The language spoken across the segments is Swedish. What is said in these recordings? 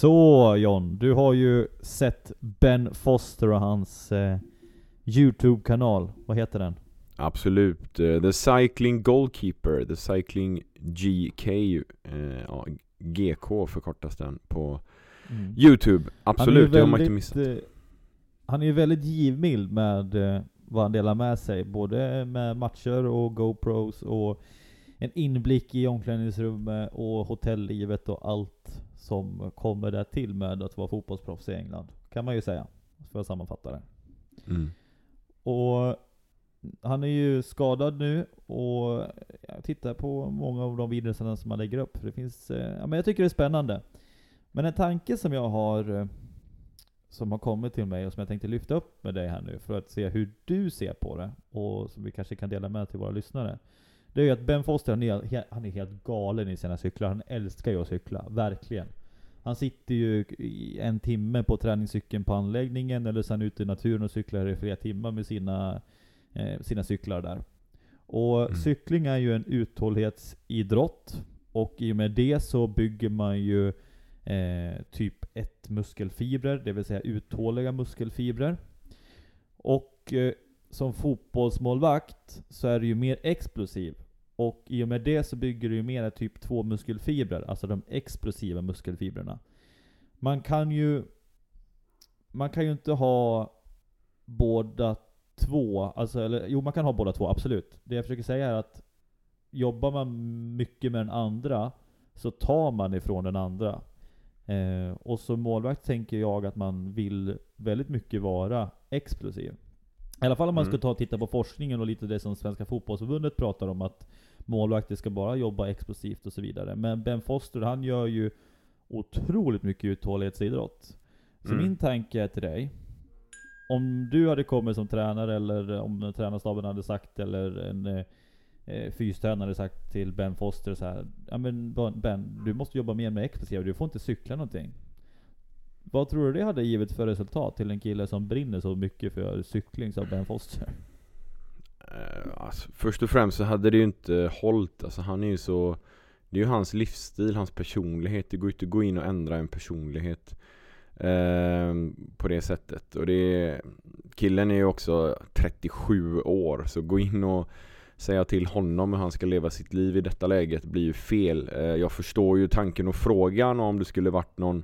Så John, du har ju sett Ben Foster och hans eh, Youtube-kanal. Vad heter den? Absolut. Eh, The Cycling Goalkeeper, The Cycling GK, eh, ja, GK förkortas den på Mm. Youtube. Absolut, det har man inte missat. eh, Han är ju väldigt givmild med eh, vad han delar med sig. Både med matcher och GoPros och en inblick i omklädningsrummet och hotelllivet och allt som kommer där till med att vara fotbollsproffs i England. Kan man ju säga. För att sammanfatta det. Mm. Och han är ju skadad nu och jag tittar på många av de videorna som han lägger upp. Det finns, eh, ja, men jag tycker det är spännande. Men en tanke som jag har, eh, som har kommit till mig och som jag tänkte lyfta upp med dig här nu för att se hur du ser på det och som vi kanske kan dela med till våra lyssnare. Det är ju att Ben Foster, han är, han är helt galen i sina cyklar. Han älskar ju att cykla, verkligen. Han sitter ju en timme på träningscykeln på anläggningen eller sen ute i naturen och cyklar i flera timmar med sina, eh, sina cyklar där. Och Mm. cykling är ju en uthållighetsidrott. Och i och med det så bygger man ju eh, typ 1 muskelfibrer, det vill säga uthålliga muskelfibrer. Och eh, som fotbollsmålvakt så är du ju mer explosiv. Och i och med det så bygger du ju mer typ 2 muskelfibrer, alltså de explosiva muskelfibrerna. Man kan ju Man kan ju inte ha båda två, alltså eller jo man kan ha båda två, absolut. Det jag försöker säga är att jobbar man mycket med den andra så tar man ifrån den andra. Eh, och som målvakt tänker jag att man vill väldigt mycket vara explosiv. I alla fall om man Mm. ska ta och titta på forskningen och lite det som Svenska Fotbollförbundet pratar om att målvakter ska bara jobba explosivt och så vidare. Men Ben Foster han gör ju otroligt mycket uthållighetsidrott. Så Mm. min tanke är till dig. Om du hade kommit som tränare eller om tränarstaben hade sagt eller en eh, fystränare sagt till Ben Foster så här. Ja men Ben, du måste jobba mer med explosiva, du får inte cykla någonting. Vad tror du det hade givit för resultat till en kille som brinner så mycket för cykling som Ben Foster? Eh, alltså, först och främst så hade det ju inte hållit, alltså han är ju så Det är ju hans livsstil, hans personlighet, det går ju inte att gå in och ändra en personlighet eh, På det sättet. Och det är, Killen är ju också 37 år så gå in och säga till honom hur han ska leva sitt liv i detta läget blir ju fel. Eh, Jag förstår ju tanken och frågan om det skulle varit någon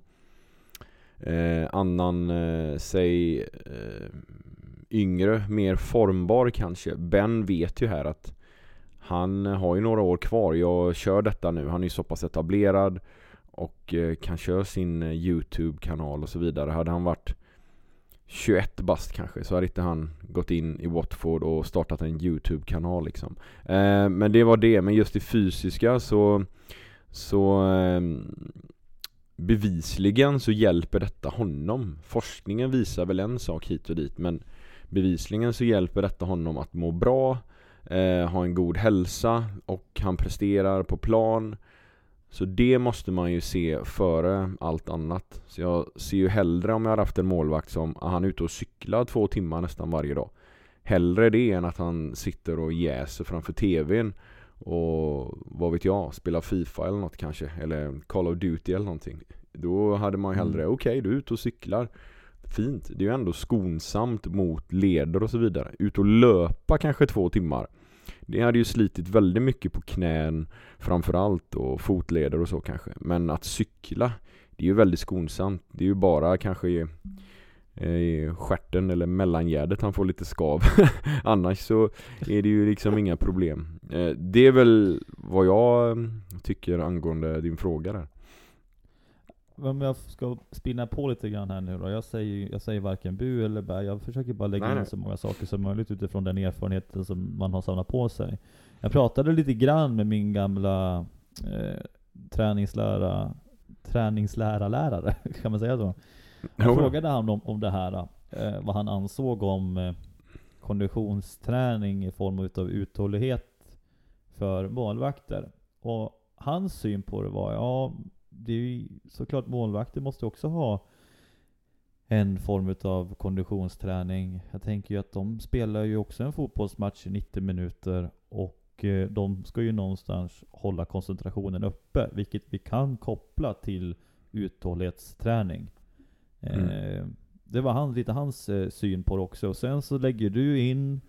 eh, annan, eh, säg eh, yngre, mer formbar kanske. Ben vet ju här att han har ju några år kvar. Jag kör detta nu. Han är ju så pass etablerad och eh, kan köra sin eh, Youtube-kanal och så vidare. Hade han varit 21 bast kanske så hade inte han gått in i Watford och startat en Youtube-kanal liksom. Eh, men det var det. Men just det fysiska så, så ehm, bevisligen så hjälper detta honom. Forskningen visar väl en sak hit och dit men bevisligen så hjälper detta honom att må bra, eh, ha en god hälsa och han presterar på plan. Så det måste man ju se före allt annat. Så jag ser ju hellre om jag hade haft en målvakt som, ah, han är ute och cyklar två timmar nästan varje dag. Hellre det än att han sitter och jäser framför TVn och vad vet jag, spelar Fifa eller något kanske, eller Call of Duty eller någonting. Då hade man ju hellre, Mm. okej du är ute och cyklar. Fint, det är ju ändå skonsamt mot leder och så vidare. Ut och löpa kanske två timmar. Det hade ju slitit väldigt mycket på knän framförallt och fotleder och så kanske. Men att cykla, det är ju väldigt skonsamt. Det är ju bara kanske i, eh, i stjärten eller mellangärdet han får lite skav. Annars så är det ju liksom inga problem. Eh, det är väl vad jag mm, tycker angående din fråga där. Om jag ska spinna på lite grann här nu då. Jag säger, jag säger varken bu eller bä. Jag försöker bara lägga Nej, in så många saker som möjligt utifrån den erfarenheten som man har samlat på sig. Jag pratade lite grann med min gamla eh, träningslära, träningslärarlärare, kan man säga så? Jag Jo. frågade han om, om det här, eh, vad han ansåg om eh, konditionsträning i form utav uthållighet för målvakter. Och hans syn på det var, ja, det är ju såklart målvakter måste också ha en form utav konditionsträning. Jag tänker ju att de spelar ju också en fotbollsmatch i 90 minuter och eh, de ska ju någonstans hålla koncentrationen uppe, vilket vi kan koppla till uthållighetsträning. Mm. Eh, det var han, lite hans eh, syn på det också. Och sen så lägger du in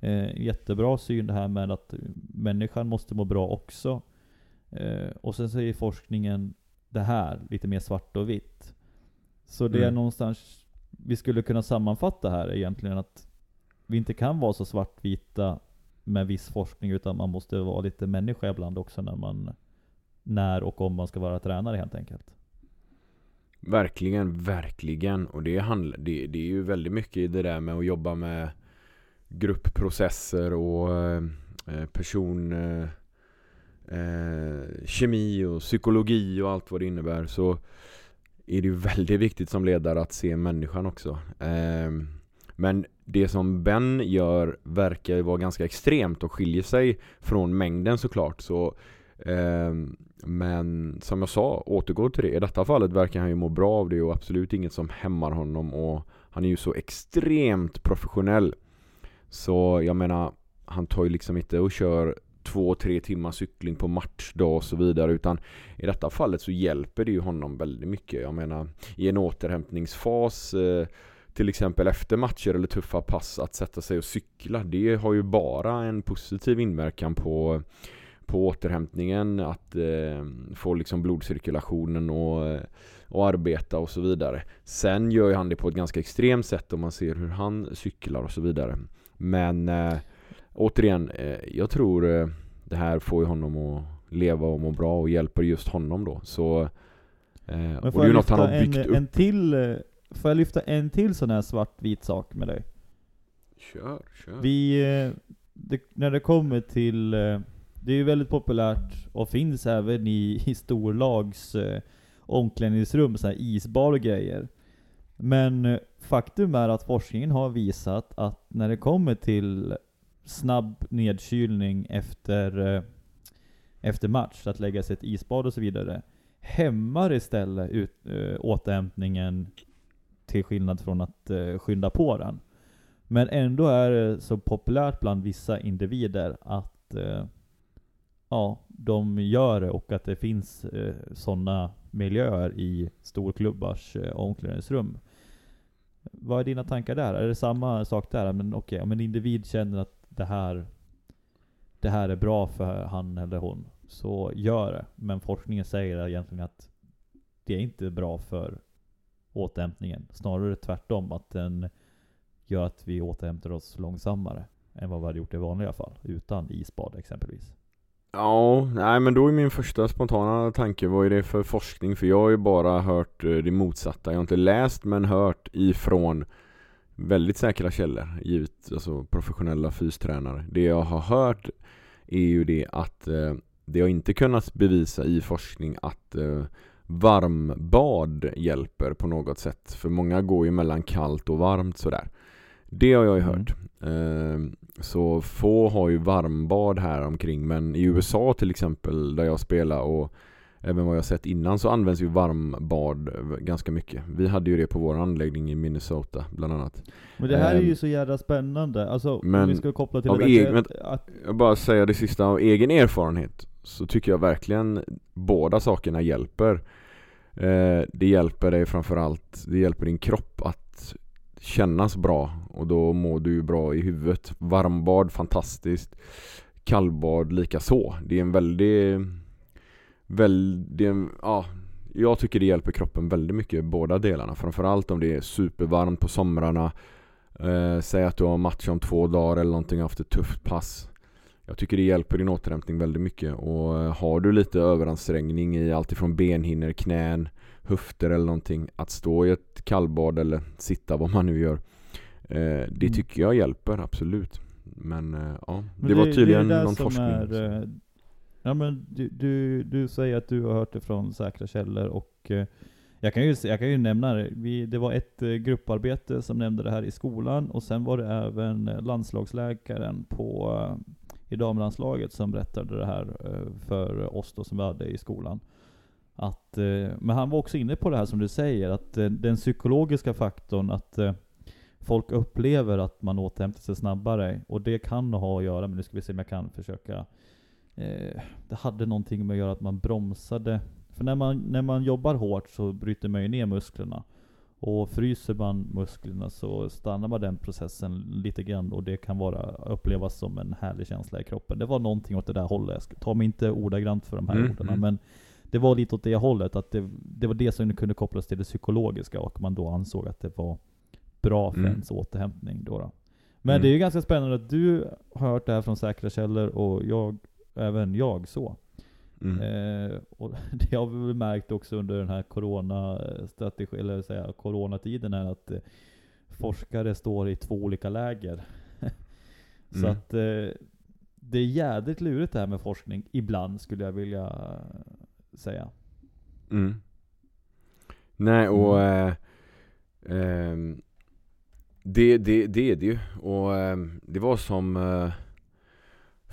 eh, jättebra syn det här med att människan måste må bra också. Och sen säger forskningen det här, lite mer svart och vitt. Så det är Mm. någonstans vi skulle kunna sammanfatta här egentligen att vi inte kan vara så svartvita med viss forskning utan man måste vara lite människa ibland också när man när och om man ska vara tränare helt enkelt. Verkligen, verkligen. Och det, handl- det, det är ju väldigt mycket i det där med att jobba med gruppprocesser och eh, person eh, eh, kemi och psykologi och allt vad det innebär så är det ju väldigt viktigt som ledare att se människan också. Eh, men det som Ben gör verkar ju vara ganska extremt och skiljer sig från mängden såklart. Så, eh, men som jag sa, återgår till det. I detta fallet verkar han ju må bra av det och absolut inget som hämmar honom och han är ju så extremt professionell. Så jag menar, han tar ju liksom inte och kör två, tre timmar cykling på matchdag och så vidare utan i detta fallet så hjälper det ju honom väldigt mycket. Jag menar i en återhämtningsfas eh, till exempel efter matcher eller tuffa pass att sätta sig och cykla det har ju bara en positiv inverkan på på återhämtningen, att eh, få liksom blodcirkulationen och, och arbeta och så vidare. Sen gör ju han det på ett ganska extremt sätt om man ser hur han cyklar och så vidare. Men eh, återigen, eh, jag tror eh, det här får ju honom att leva och må bra och hjälper just honom då. Så, eh, Men och får det är jag ju något han lyfta har byggt en, upp. en till, får jag lyfta en till sån här svartvit sak med dig? Kör, kör. Vi, det, när det kommer till, det är ju väldigt populärt och finns även i, i storlags omklädningsrum, så här isbar och grejer. Men faktum är att forskningen har visat att när det kommer till snabb nedkylning efter, eh, efter match, att lägga sig i ett isbad och så vidare, hämmar istället ut, äh, återhämtningen till skillnad från att äh, skynda på den. Men ändå är det så populärt bland vissa individer att äh, ja, de gör det och att det finns eh, sådana miljöer i storklubbars eh, omklädningsrum. Vad är dina tankar där? Är det samma sak där? Men okej, om en individ känner att det här, det här är bra för han eller hon, så gör det. Men forskningen säger egentligen att det är inte bra för återhämtningen. Snarare tvärtom, att den gör att vi återhämtar oss långsammare än vad vi hade gjort i vanliga fall, utan isbad exempelvis. Ja, nej men då är min första spontana tanke, vad är det för forskning? För jag har ju bara hört eh, det motsatta. Jag har inte läst men hört ifrån väldigt säkra källor, givet alltså professionella fystränare. Det jag har hört är ju det att eh, det har inte kunnat bevisa i forskning att eh, varmbad hjälper på något sätt. För många går ju mellan kallt och varmt sådär. Det har jag ju Mm. hört. Eh, så få har ju varmbad här omkring men i USA till exempel där jag spelar och även vad jag sett innan så används ju varmbad ganska mycket. Vi hade ju det på vår anläggning i Minnesota bland annat. Men det här är ju Ehm, så jävla spännande. Alltså om men vi ska koppla till det egen- att, att, Jag bara säger det sista av egen erfarenhet så tycker jag verkligen båda sakerna hjälper. Eh, det hjälper dig framförallt, det hjälper din kropp att kännas bra och då mår du ju bra i huvudet. Varmbad, fantastiskt. Kallbad lika så. Det är en väldigt, väl, det är en, ja, jag tycker det hjälper kroppen väldigt mycket båda delarna. Framförallt om det är supervarmt på somrarna. Eh, säg att du har match om två dagar eller någonting haft ett tufft pass. Jag tycker det hjälper din återhämtning väldigt mycket och eh, har du lite överansträngning i allt ifrån benhinnor, knän, höfter eller någonting att stå i ett kallbad eller sitta vad man nu gör. Eh, det Mm. tycker jag hjälper absolut. Men eh, ja, men det var tydligen det någon forskning. Är, ja men du, du, du säger att du har hört det från säkra källor och eh, jag kan ju, jag kan ju nämna det. Vi, det var ett eh, grupparbete som nämnde det här i skolan och sen var det även eh, landslagsläkaren på, i damlandslaget som berättade det här för oss då som vi hade i skolan. Att, men han var också inne på det här som du säger, att den psykologiska faktorn att folk upplever att man återhämtar sig snabbare. Och det kan ha att göra, men nu ska vi se om jag kan försöka. Eh, det hade någonting med att göra att man bromsade För när man, när man jobbar hårt så bryter man ju ner musklerna. Och fryser man musklerna så stannar man den processen lite grann och det kan vara, upplevas som en härlig känsla i kroppen. Det var någonting åt det där hållet. Jag ska ta mig inte ordagrant för de här Mm, orden, mm. men det var lite åt det hållet. Att det, det var det som kunde kopplas till det psykologiska och man då ansåg att det var bra för Mm. ens återhämtning. Då då. Men Mm. det är ju ganska spännande att du har hört det här från säkra källor och jag, även jag så. Mm. Eh, och det har vi väl märkt också under den här corona-strategi, eller säga coronatiden är att eh, forskare står i två olika läger. Så Mm. att eh, det är jädrigt lurigt det här med forskning, ibland skulle jag vilja eh, säga. Mm. Nej och eh, ehm, det, det, det är det ju och ehm, det var som eh,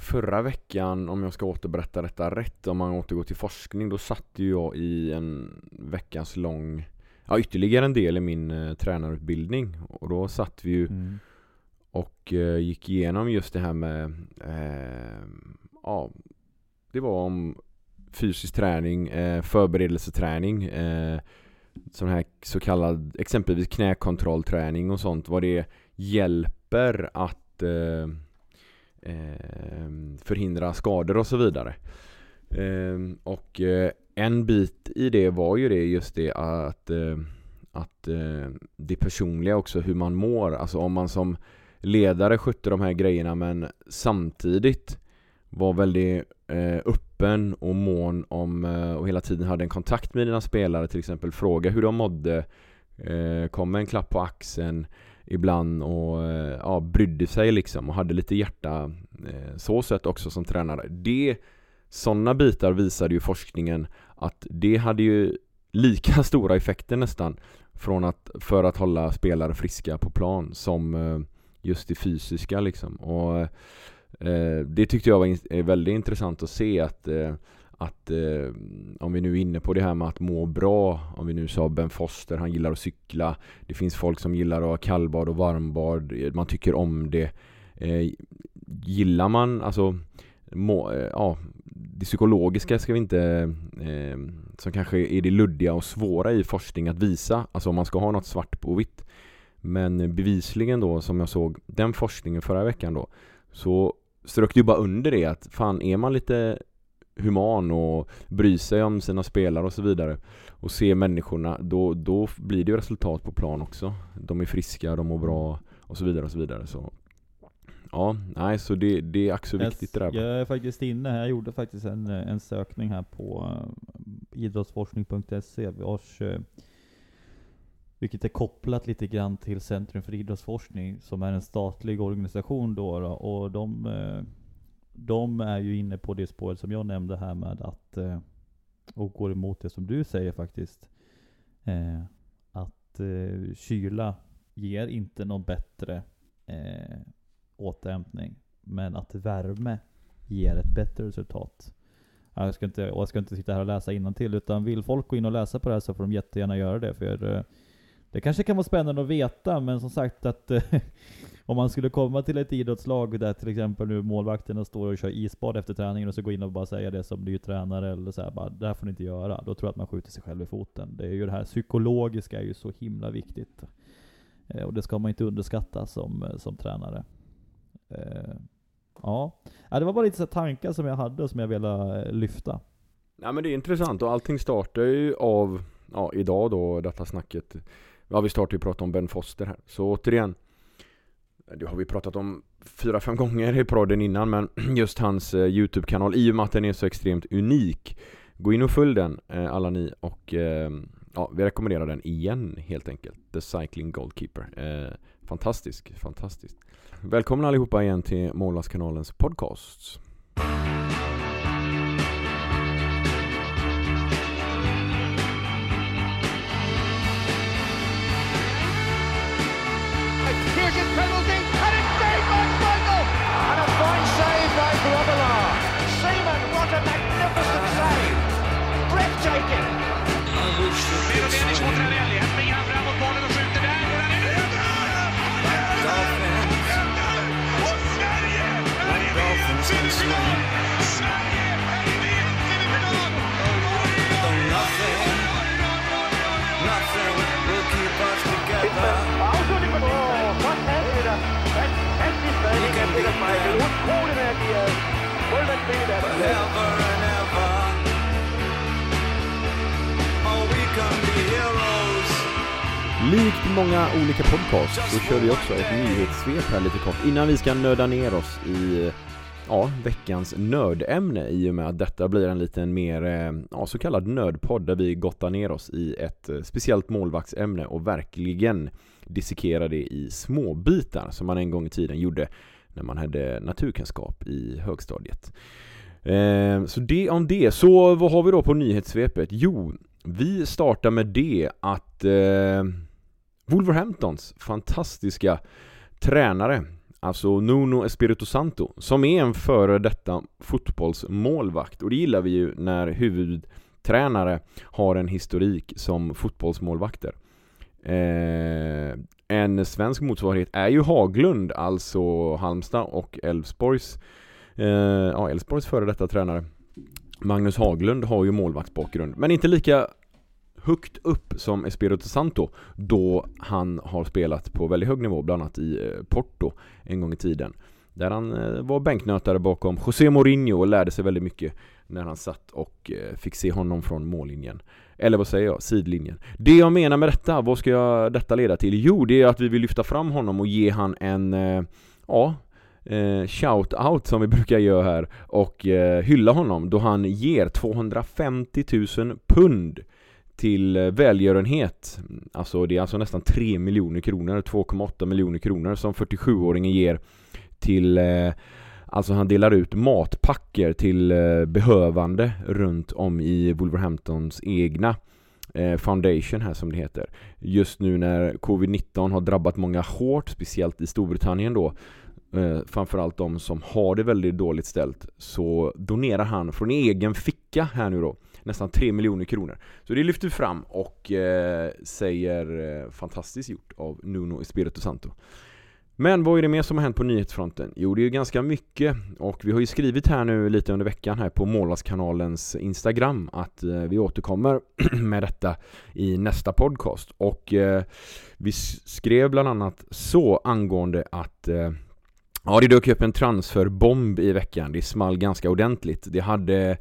förra veckan om jag ska återberätta detta rätt om man återgår till forskning då satt ju jag i en veckans lång Ja ytterligare en del i min eh, tränarutbildning och då satt vi ju Mm. och eh, gick igenom just det här med eh, Ja Det var om fysisk träning, eh, förberedelseträning eh, Sån här så kallad exempelvis knäkontrollträning och sånt Vad det hjälper att eh, eh, Ehm, förhindra skador och så vidare eh, Och eh, en bit i det var ju det just det att eh, att eh, det personliga också, hur man mår. Alltså om man som ledare skötte de här grejerna men samtidigt var väldigt eh, öppen och mån om eh, och hela tiden hade en kontakt med dina spelare till exempel. Fråga hur de mådde, eh, kom med en klapp på axeln ibland och eh, ja, brydde sig liksom och hade lite hjärta eh, så sett också som tränare. Det sådana bitar visade ju forskningen att det hade ju lika stora effekter nästan från att, för att hålla spelare friska på plan som eh, just det fysiska liksom. Och det tyckte jag var väldigt intressant att se att eh, att eh, om vi nu är inne på det här med att må bra, om vi nu sa Ben Foster, han gillar att cykla. Det finns folk som gillar att ha kallbad och varmbad, man tycker om det. Eh, gillar man, alltså, må, eh, ja, det psykologiska ska vi inte, eh, som kanske är det luddiga och svåra i forskning att visa, alltså om man ska ha något svart på vitt. Men bevisligen då, som jag såg den forskningen förra veckan då, så strök det ju bara under det att fan är man lite human och bryr sig om sina spelare och så vidare och ser människorna, då, då blir det ju resultat på plan också. De är friska, de mår bra och så vidare och så vidare. Så Ja, nej så det, det är också viktigt det där. Jag är faktiskt inne här, jag gjorde faktiskt en, en sökning här på uh, idrottsforskning.se, vars, uh, vilket är kopplat lite grann till Centrum för idrottsforskning, som är en statlig organisation då, då och de, uh, de är ju inne på det spåret som jag nämnde här med att, eh, och går emot det som du säger faktiskt, eh, att eh, kyla ger inte någon bättre återhämtning. Men att värme ger ett bättre resultat. Jag ska inte, och jag ska inte sitta här och läsa till utan vill folk gå in och läsa på det här så får de jättegärna göra det. För det kanske kan vara spännande att veta, men som sagt att eh, om man skulle komma till ett idrottslag där till exempel nu målvakterna står och kör isbad efter träningen och så gå in och bara säga det som ny tränare eller så här, bara det här får ni inte göra. Då tror jag att man skjuter sig själv i foten. Det är ju det här psykologiska är ju så himla viktigt. Eh, Och det ska man inte underskatta som, eh, som tränare. Eh, ja. ja, det var bara lite så tankar som jag hade och som jag ville eh, lyfta. Ja men det är intressant och allting startar ju av, ja idag då, detta snacket Ja vi startar ju prata om Ben Foster här, så återigen eh, Det har vi pratat om fyra, fem gånger i podden innan men just hans eh, YouTube-kanal, i och med att den är så extremt unik. Gå in och följ den eh, alla ni och eh, ja, vi rekommenderar den igen helt enkelt. The Cycling Goalkeeper. Eh, Fantastisk, fantastiskt Välkomna allihopa igen till Målarkanalens podcast. Forever and ever. Oh, we can be heroes. Likt många olika podcasts så kör vi också ett nyhetssvep här lite kort innan vi ska nöda ner oss i ja, veckans nördämne i och med att detta blir en liten mer eh, ja, så kallad nördpodd där vi gottar ner oss i ett eh, speciellt målvaktsämne och verkligen dissekerar det i småbitar som man en gång i tiden gjorde när man hade naturkunskap i högstadiet. Eh, så det om det. Så vad har vi då på nyhetssvepet? Jo, vi startar med det att eh, Wolverhamptons fantastiska tränare, alltså Nuno Espirito Santo, som är en före detta fotbollsmålvakt. Och det gillar vi ju när huvudtränare har en historik som fotbollsmålvakter. Eh, en svensk motsvarighet är ju Haglund, alltså Halmstad och Elfsborgs eh, ja, Elfsborgs före detta tränare. Magnus Haglund har ju målvaktsbakgrund, men inte lika högt upp som Espirito Santo då han har spelat på väldigt hög nivå, bland annat i eh, Porto en gång i tiden. Där han eh, var bänknötare bakom José Mourinho och lärde sig väldigt mycket när han satt och eh, fick se honom från mållinjen. Eller vad säger jag? Sidlinjen. Det jag menar med detta, vad ska jag, detta leda till? Jo, det är att vi vill lyfta fram honom och ge han en, ja, eh, shout-out som vi brukar göra här och eh, hylla honom då han ger 250 000 pund till eh, välgörenhet. Alltså det är alltså nästan 3 miljoner kronor, 2,8 miljoner kronor som 47-åringen ger till eh, Alltså han delar ut matpacker till eh, behövande runt om i Wolverhamptons egna Foundation här som det heter. Just nu när covid-19 har drabbat många hårt, speciellt i Storbritannien då framförallt de som har det väldigt dåligt ställt så donerar han från egen ficka här nu då nästan 3 miljoner kronor. Så det lyfter vi fram och eh, säger eh, fantastiskt gjort av Nuno Espirito Santo. Men vad är det mer som har hänt på nyhetsfronten? Jo, det är ju ganska mycket och vi har ju skrivit här nu lite under veckan här på Målardskanalens Instagram att eh, vi återkommer med detta i nästa podcast och eh, vi skrev bland annat så angående att eh, Ja, det dök upp en transferbomb i veckan. Det small ganska ordentligt. Det hade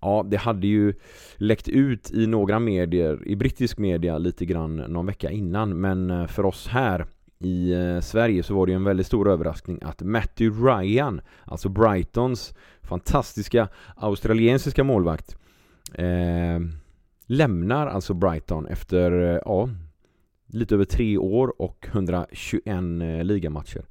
Ja, det hade ju läckt ut i några medier, i brittisk media lite grann någon vecka innan men eh, för oss här i eh, Sverige så var det ju en väldigt stor överraskning att Matthew Ryan, alltså Brightons fantastiska australiensiska målvakt eh, lämnar alltså Brighton efter, eh, ja, lite över tre år och 121 ligamatcher.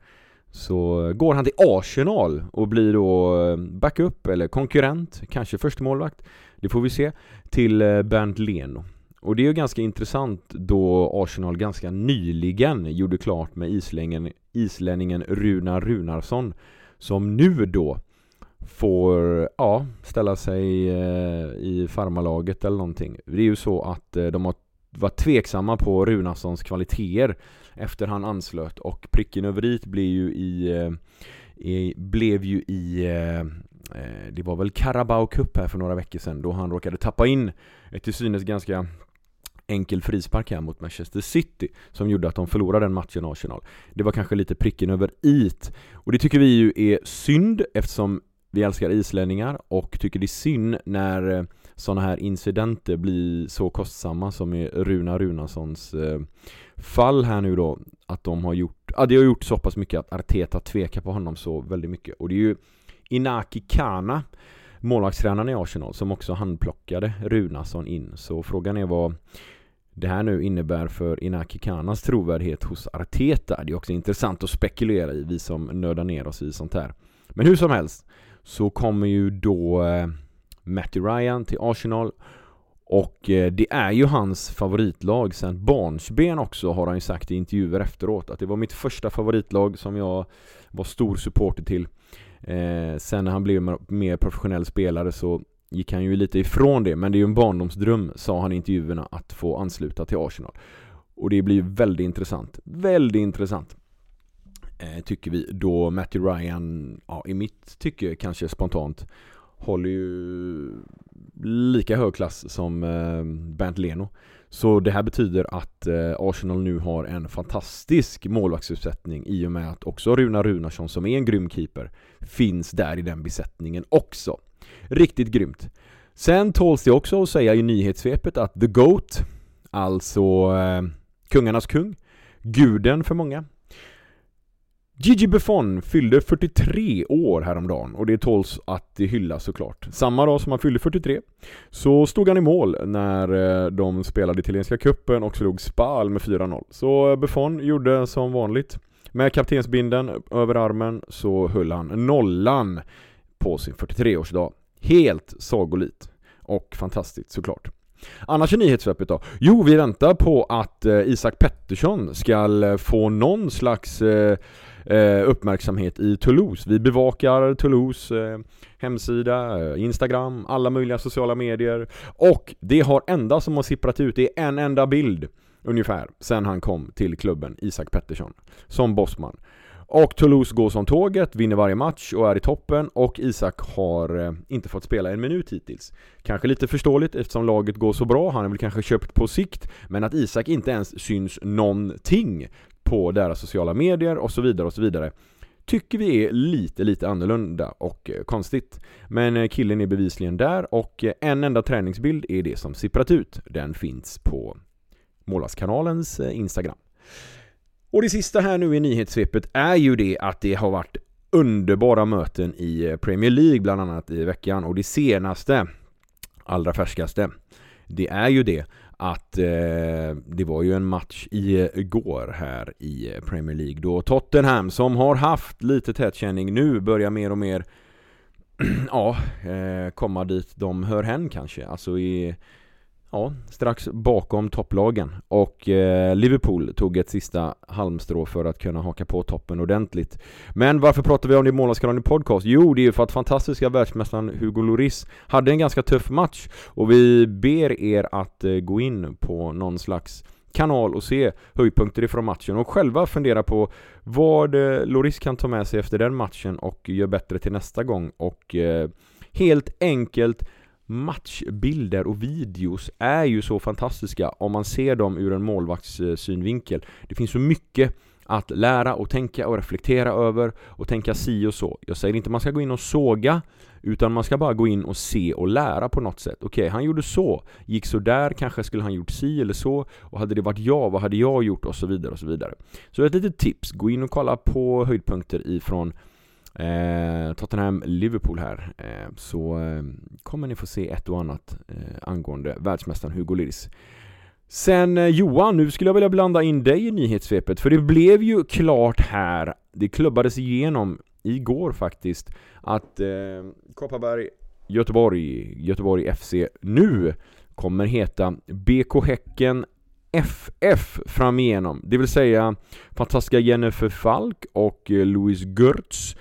Så går han till Arsenal och blir då eh, backup eller konkurrent, kanske första målvakt. Det får vi se, till eh, Bernt Leno. Och det är ju ganska intressant då Arsenal ganska nyligen gjorde klart med islänningen, islänningen Runar Runarsson som nu då får, ja, ställa sig eh, i farmalaget eller någonting. Det är ju så att de har varit tveksamma på Runarssons kvaliteter efter han anslöt och pricken över i blev ju i, eh, i blev ju i eh, eh, det var väl Carabao Cup här för några veckor sedan då han råkade tappa in ett till synes ganska enkel frispark här mot Manchester City som gjorde att de förlorade den matchen Arsenal. Det var kanske lite pricken över it och det tycker vi ju är synd eftersom vi älskar islänningar och tycker det är synd när sådana här incidenter blir så kostsamma som i Runa Runarssons eh, fall här nu då att de har gjort, ja det har gjort så pass mycket att Arteta tvekar på honom så väldigt mycket och det är ju Inaki Kana målvaktstränaren i Arsenal som också handplockade Runarsson in så frågan är vad det här nu innebär för Inaki Kanas trovärdighet hos Arteta. Det är också intressant att spekulera i, vi som nördar ner oss i sånt här. Men hur som helst så kommer ju då eh, Matty Ryan till Arsenal och eh, det är ju hans favoritlag sen barnsben också har han ju sagt i intervjuer efteråt att det var mitt första favoritlag som jag var stor supporter till. Eh, sen när han blev mer professionell spelare så gick han ju lite ifrån det men det är ju en barndomsdröm sa han i intervjuerna att få ansluta till Arsenal. Och det blir väldigt intressant. Väldigt intressant. Eh, tycker vi då Matty Ryan, ja i mitt tycke kanske spontant håller ju lika hög klass som eh, Bernt Leno. Så det här betyder att eh, Arsenal nu har en fantastisk målvaktsuppsättning i och med att också Runa Runarsson som är en grym keeper finns där i den besättningen också. Riktigt grymt. Sen tåls det också att säga i nyhetssvepet att The GOAT, alltså eh, kungarnas kung, guden för många, Gigi Buffon fyllde 43 år häromdagen och det tåls att det hyllas såklart. Samma dag som han fyllde 43 så stod han i mål när eh, de spelade italienska cupen och slog Spal med 4-0. Så eh, Buffon gjorde som vanligt. Med kaptensbinden över armen så höll han nollan på sin 43-årsdag. Helt sagolikt. Och fantastiskt såklart. Annars är nyhetssvepet då? Jo, vi väntar på att eh, Isak Pettersson ska få någon slags eh, uppmärksamhet i Toulouse. Vi bevakar Toulouse eh, hemsida, eh, Instagram, alla möjliga sociala medier och det har enda som har sipprat ut, det är en enda bild ungefär sen han kom till klubben, Isak Pettersson, som bossman. Och Toulouse går som tåget, vinner varje match och är i toppen och Isak har eh, inte fått spela en minut hittills. Kanske lite förståeligt eftersom laget går så bra, han är väl kanske köpt på sikt, men att Isak inte ens syns någonting på deras sociala medier och så vidare och så vidare tycker vi är lite, lite annorlunda och eh, konstigt. Men eh, killen är bevisligen där och eh, en enda träningsbild är det som sipprat ut. Den finns på målarskanalens Instagram. Och det sista här nu i nyhetssvepet är ju det att det har varit underbara möten i Premier League bland annat i veckan och det senaste, allra färskaste, det är ju det att eh, det var ju en match igår här i Premier League då Tottenham som har haft lite tätkänning nu börjar mer och mer ja, eh, komma dit de hör hen kanske, alltså i Ja, strax bakom topplagen och eh, Liverpool tog ett sista halmstrå för att kunna haka på toppen ordentligt. Men varför pratar vi om det i Månadskanalen podcast? Jo, det är ju för att fantastiska världsmästaren Hugo Lloris hade en ganska tuff match och vi ber er att eh, gå in på någon slags kanal och se höjdpunkter ifrån matchen och själva fundera på vad eh, Loris kan ta med sig efter den matchen och göra bättre till nästa gång och eh, helt enkelt matchbilder och videos är ju så fantastiska om man ser dem ur en målvakts synvinkel. Det finns så mycket att lära och tänka och reflektera över och tänka si och så. Jag säger inte man ska gå in och såga utan man ska bara gå in och se och lära på något sätt. Okej, han gjorde så, gick så där, kanske skulle han gjort si eller så och hade det varit jag, vad hade jag gjort och så vidare och så vidare. Så ett litet tips, gå in och kolla på höjdpunkter ifrån Eh, Tottenham-Liverpool här. Eh, så eh, kommer ni få se ett och annat eh, angående världsmästaren Hugo Lloris. Sen eh, Johan, nu skulle jag vilja blanda in dig i nyhetssvepet för det blev ju klart här, det klubbades igenom igår faktiskt att eh, Kopparberg Göteborg, Göteborg FC nu kommer heta BK Häcken FF framigenom, det vill säga fantastiska Jennifer Falk och eh, Louis Görtz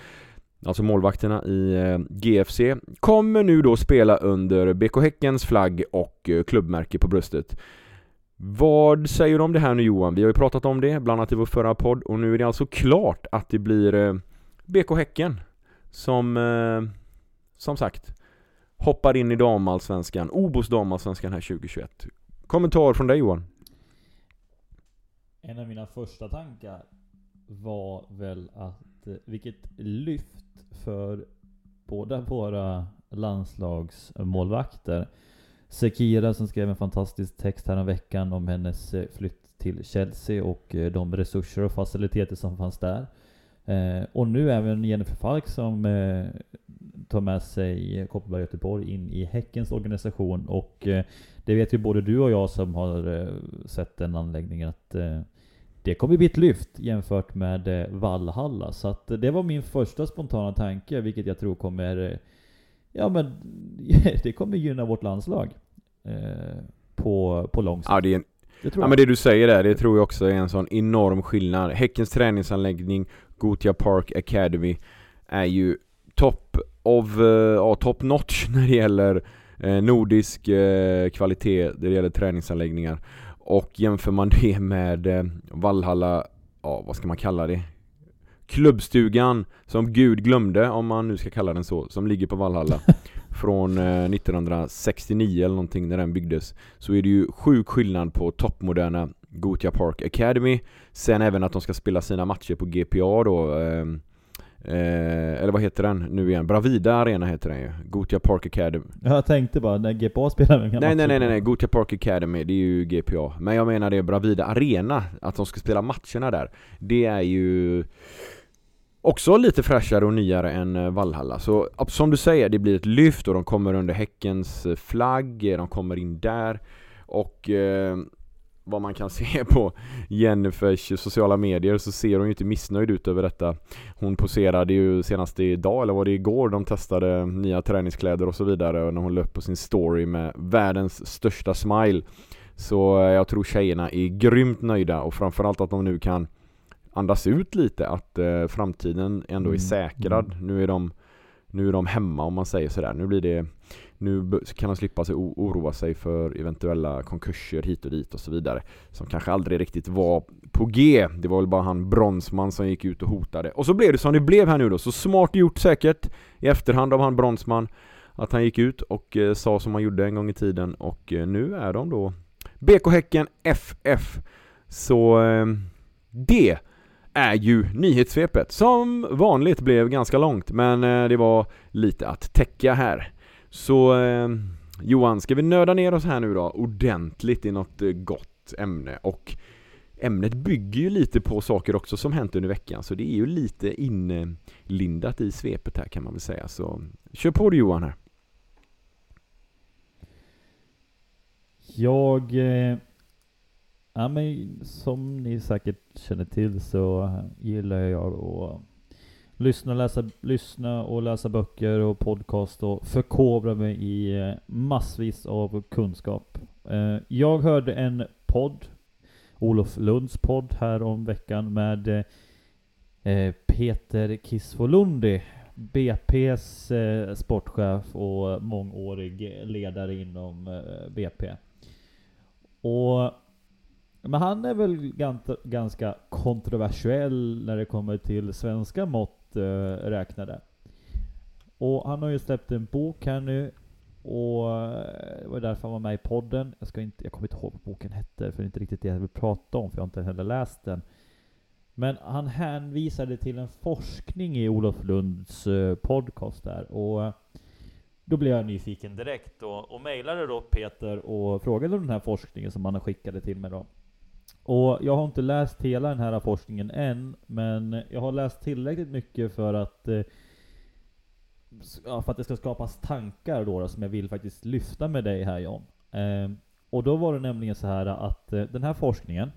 alltså målvakterna i eh, GFC, kommer nu då spela under BK Häckens flagg och eh, klubbmärke på bröstet. Vad säger du om det här nu Johan? Vi har ju pratat om det, bland annat i vår förra podd, och nu är det alltså klart att det blir eh, BK Häcken som, som sagt, hoppar in i damallsvenskan, Obos damallsvenskan här 2021. Kommentar från dig Johan? En av mina första tankar var väl att vilket lyft för båda våra landslagsmålvakter. Sekira som skrev en fantastisk text här veckan om hennes eh, flytt till Chelsea och eh, de resurser och faciliteter som fanns där. Eh, och nu även Jennifer Falk som eh, tar med sig Kopparberg Göteborg in i Häckens organisation och eh, det vet ju både du och jag som har eh, sett den anläggningen att det kommer bli ett lyft jämfört med eh, Valhalla. Så att det var min första spontana tanke, vilket jag tror kommer... Eh, ja men, det kommer gynna vårt landslag. Eh, på, på lång sikt. Ja, det är en, det ja men det du säger där, det tror jag också är en sån enorm skillnad. Häckens träningsanläggning, Gotia Park Academy, är ju top of, ja, top notch när det gäller nordisk kvalitet, när det gäller träningsanläggningar. Och jämför man det med eh, Valhalla, ja vad ska man kalla det? Klubbstugan som Gud glömde, om man nu ska kalla den så, som ligger på Valhalla. från eh, 1969 eller någonting när den byggdes så är det ju sjuk skillnad på toppmoderna Gothia Park Academy Sen även att de ska spela sina matcher på GPA då eh, Eller vad heter den nu igen? Bravida Arena heter den ju. Gothia Park Academy. Jag tänkte bara, när GPA spelar med Nej nej nej nej, nej. Gothia Park Academy, det är ju GPA Men jag menar det är Bravida Arena, att de ska spela matcherna där Det är ju Också lite fräschare och nyare än eh, Valhalla. Så som du säger, det blir ett lyft och de kommer under Häckens eh, flagg De kommer in där. Och eh, vad man kan se på Jennifers sociala medier så ser hon ju inte missnöjd ut över detta. Hon poserade ju senast idag, eller var det igår, de testade nya träningskläder och så vidare och när hon löp på sin story med världens största smile. Så eh, jag tror tjejerna är grymt nöjda och framförallt att de nu kan andas ut lite att eh, framtiden ändå är Mm, säkrad. Nu är de nu är de hemma om man säger sådär. Nu blir det Nu kan de slippa sig oroa sig för eventuella konkurser hit och dit och så vidare. Som kanske aldrig riktigt var på G. Det var väl bara han Bronsman som gick ut och hotade. Och så blev det som det blev här nu då. Så smart gjort säkert i efterhand av han Bronsman. Att han gick ut och eh, sa som han gjorde en gång i tiden. Och eh, nu är de då BK Häcken FF. Så eh, det är ju nyhetssvepet som vanligt blev ganska långt men eh, det var lite att täcka här. Så eh, Johan, ska vi nörda ner oss här nu då ordentligt i något eh, gott ämne och ämnet bygger ju lite på saker också som hänt under veckan så det är ju lite inlindat i svepet här kan man väl säga så kör på du Johan här. Jag... Eh, ja men som ni säkert känner till så gillar jag att lyssna, läsa, lyssna och läsa böcker och podcast och förkovra mig i eh, massvis av kunskap. Eh, jag hörde en podd, Olof Lunds podd här om veckan med eh, Peter Kisvolundi, BP's sportchef och mångårig ledare inom BP. Och men han är väl ganska, kontroversiell när det kommer till svenska mått eh, räknade. Och han har ju släppt en bok här nu och eh, det var därför han var med i podden. Jag, ska inte, jag kommer inte ihåg vad boken hette, för det är inte riktigt det jag vill prata om, för jag har inte heller läst den. Men han hänvisade till en forskning i Olof Lunds eh, podcast där. Och då blev jag nyfiken direkt och, och mejlade då Peter och frågade om den här forskningen som han skickade till mig då. Och jag har inte läst hela den här forskningen än, men jag har läst tillräckligt mycket för att eh, ja, för att det ska skapas tankar då, då som jag vill faktiskt lyfta med dig här John. Eh, och då var det nämligen så här att eh, den här forskningen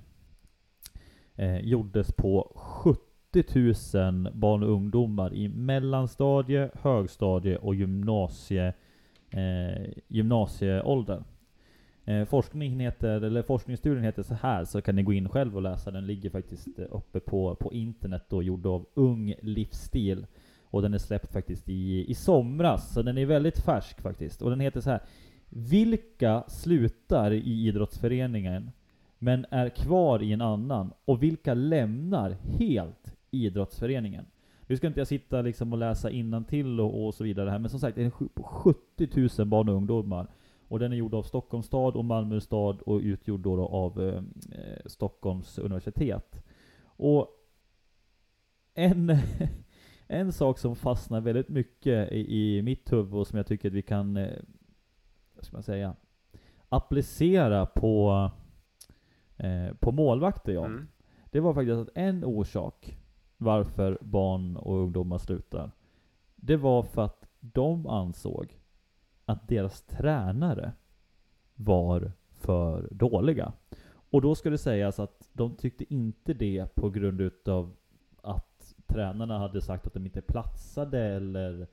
eh, gjordes på 70 000 barn och ungdomar i mellanstadie, högstadie och gymnasie, eh, gymnasieåldern. Eh, forskningen heter, eller forskningsstudien heter så här, så kan ni gå in själv och läsa. Den ligger faktiskt eh, uppe på, på internet då, gjord av Ung Livsstil. Och den är släppt faktiskt i, i somras, så den är väldigt färsk faktiskt. Och den heter så här. Vilka slutar i idrottsföreningen men är kvar i en annan? Och vilka lämnar helt idrottsföreningen? Nu ska inte jag sitta liksom och läsa innantill och, och så vidare här, men som sagt, det är på 70 000 barn och ungdomar. Och den är gjord av Stockholms stad och Malmö stad och utgjord då, då av eh, Stockholms universitet. Och en, en sak som fastnar väldigt mycket i, i mitt huvud och som jag tycker att vi kan, eh, vad ska man säga, applicera på, eh, på målvakter ja. Mm. Det var faktiskt att en orsak varför barn och ungdomar slutar, det var för att de ansåg att deras tränare var för dåliga. Och då ska det sägas att de tyckte inte det på grund utav att tränarna hade sagt att de inte platsade eller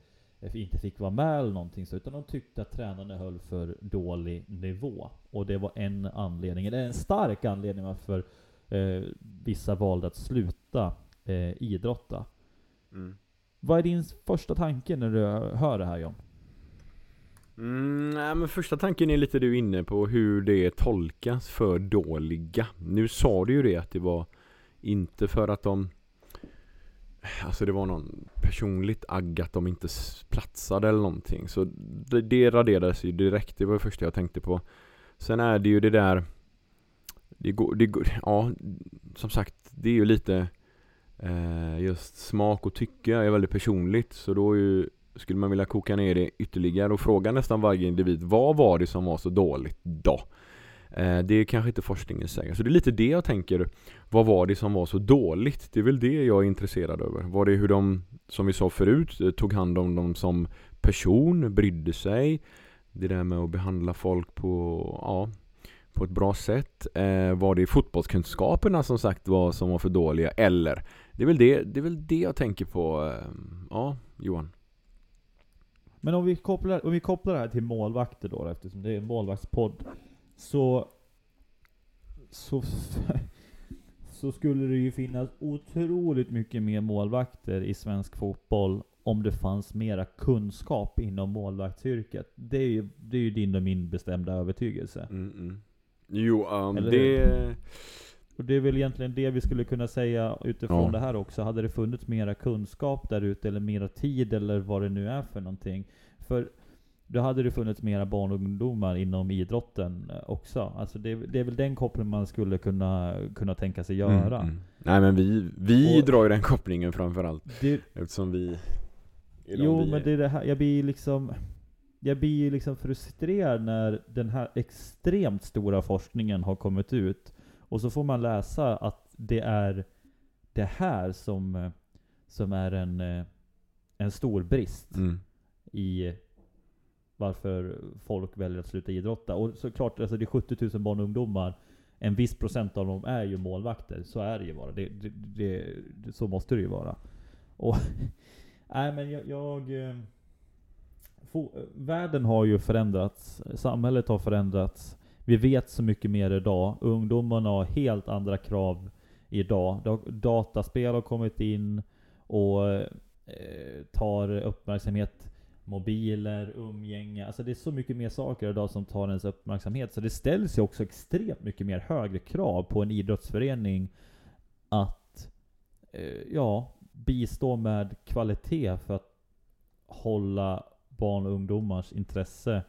inte fick vara med eller någonting så, utan de tyckte att tränarna höll för dålig nivå. Och det var en anledning, eller en stark anledning varför eh, vissa valde att sluta eh, idrotta. Mm. Vad är din första tanke när du hör det här John? Mm, nej, men första tanken är lite du inne på hur det tolkas för dåliga. Nu sa du ju det att det var inte för att de Alltså det var någon personligt agg att de inte platsade eller någonting. Så det, det raderades ju direkt, det var det första jag tänkte på. Sen är det ju det där det går, det går, ja som sagt det är ju lite eh, just smak och tycke är väldigt personligt så då är ju, skulle man vilja koka ner det ytterligare och fråga nästan varje individ vad var det som var så dåligt då? Eh, det är kanske inte forskningen säger. Så det är lite det jag tänker vad var det som var så dåligt? Det är väl det jag är intresserad över. Var det hur de, som vi sa förut, eh, tog hand om dem som person, brydde sig? Det där med att behandla folk på, ja, på ett bra sätt. Eh, var det fotbollskunskaperna som sagt var som var för dåliga? Eller? Det är väl det, det, är väl det jag tänker på. Ja, Johan. Men om vi, kopplar, om vi kopplar det här till målvakter då, eftersom det är en målvaktspodd. Så, så, så skulle det ju finnas otroligt mycket mer målvakter i svensk fotboll om det fanns mera kunskap inom målvaktsyrket. Det är ju, det är ju din och min bestämda övertygelse. Mm, mm. Jo, um, det... Och det är väl egentligen det vi skulle kunna säga utifrån Ja. det här också. Hade det funnits mera kunskap där ute, eller mera tid, eller vad det nu är för någonting. För då hade det funnits mera barn och ungdomar inom idrotten eh, också. Alltså det, det är väl den kopplingen man skulle kunna, kunna tänka sig göra. Mm, mm. Nej men vi, vi Och- drar ju den kopplingen framförallt. Det, Eftersom vi... jo, vi men det är det här, jag blir liksom jag blir liksom frustrerad när den här extremt stora forskningen har kommit ut. Och så får man läsa att det är det här som, eh, som är en, eh, en stor brist Mm. i varför folk väljer att sluta idrotta. Och såklart, alltså det är 70 000 barn och ungdomar. En viss procent av dem är ju målvakter. Så är det ju bara. Det, det, det, så måste det ju vara. Och Nej men jag... jag eh, världen har ju förändrats. Samhället har förändrats. Vi vet så mycket mer idag. Ungdomarna har helt andra krav idag. Dataspel har kommit in och eh, tar uppmärksamhet. Mobiler, umgänge. Alltså det är så mycket mer saker idag som tar ens uppmärksamhet. Så det ställs ju också extremt mycket mer högre krav på en idrottsförening att eh, ja, bistå med kvalitet för att hålla barn och ungdomars intresse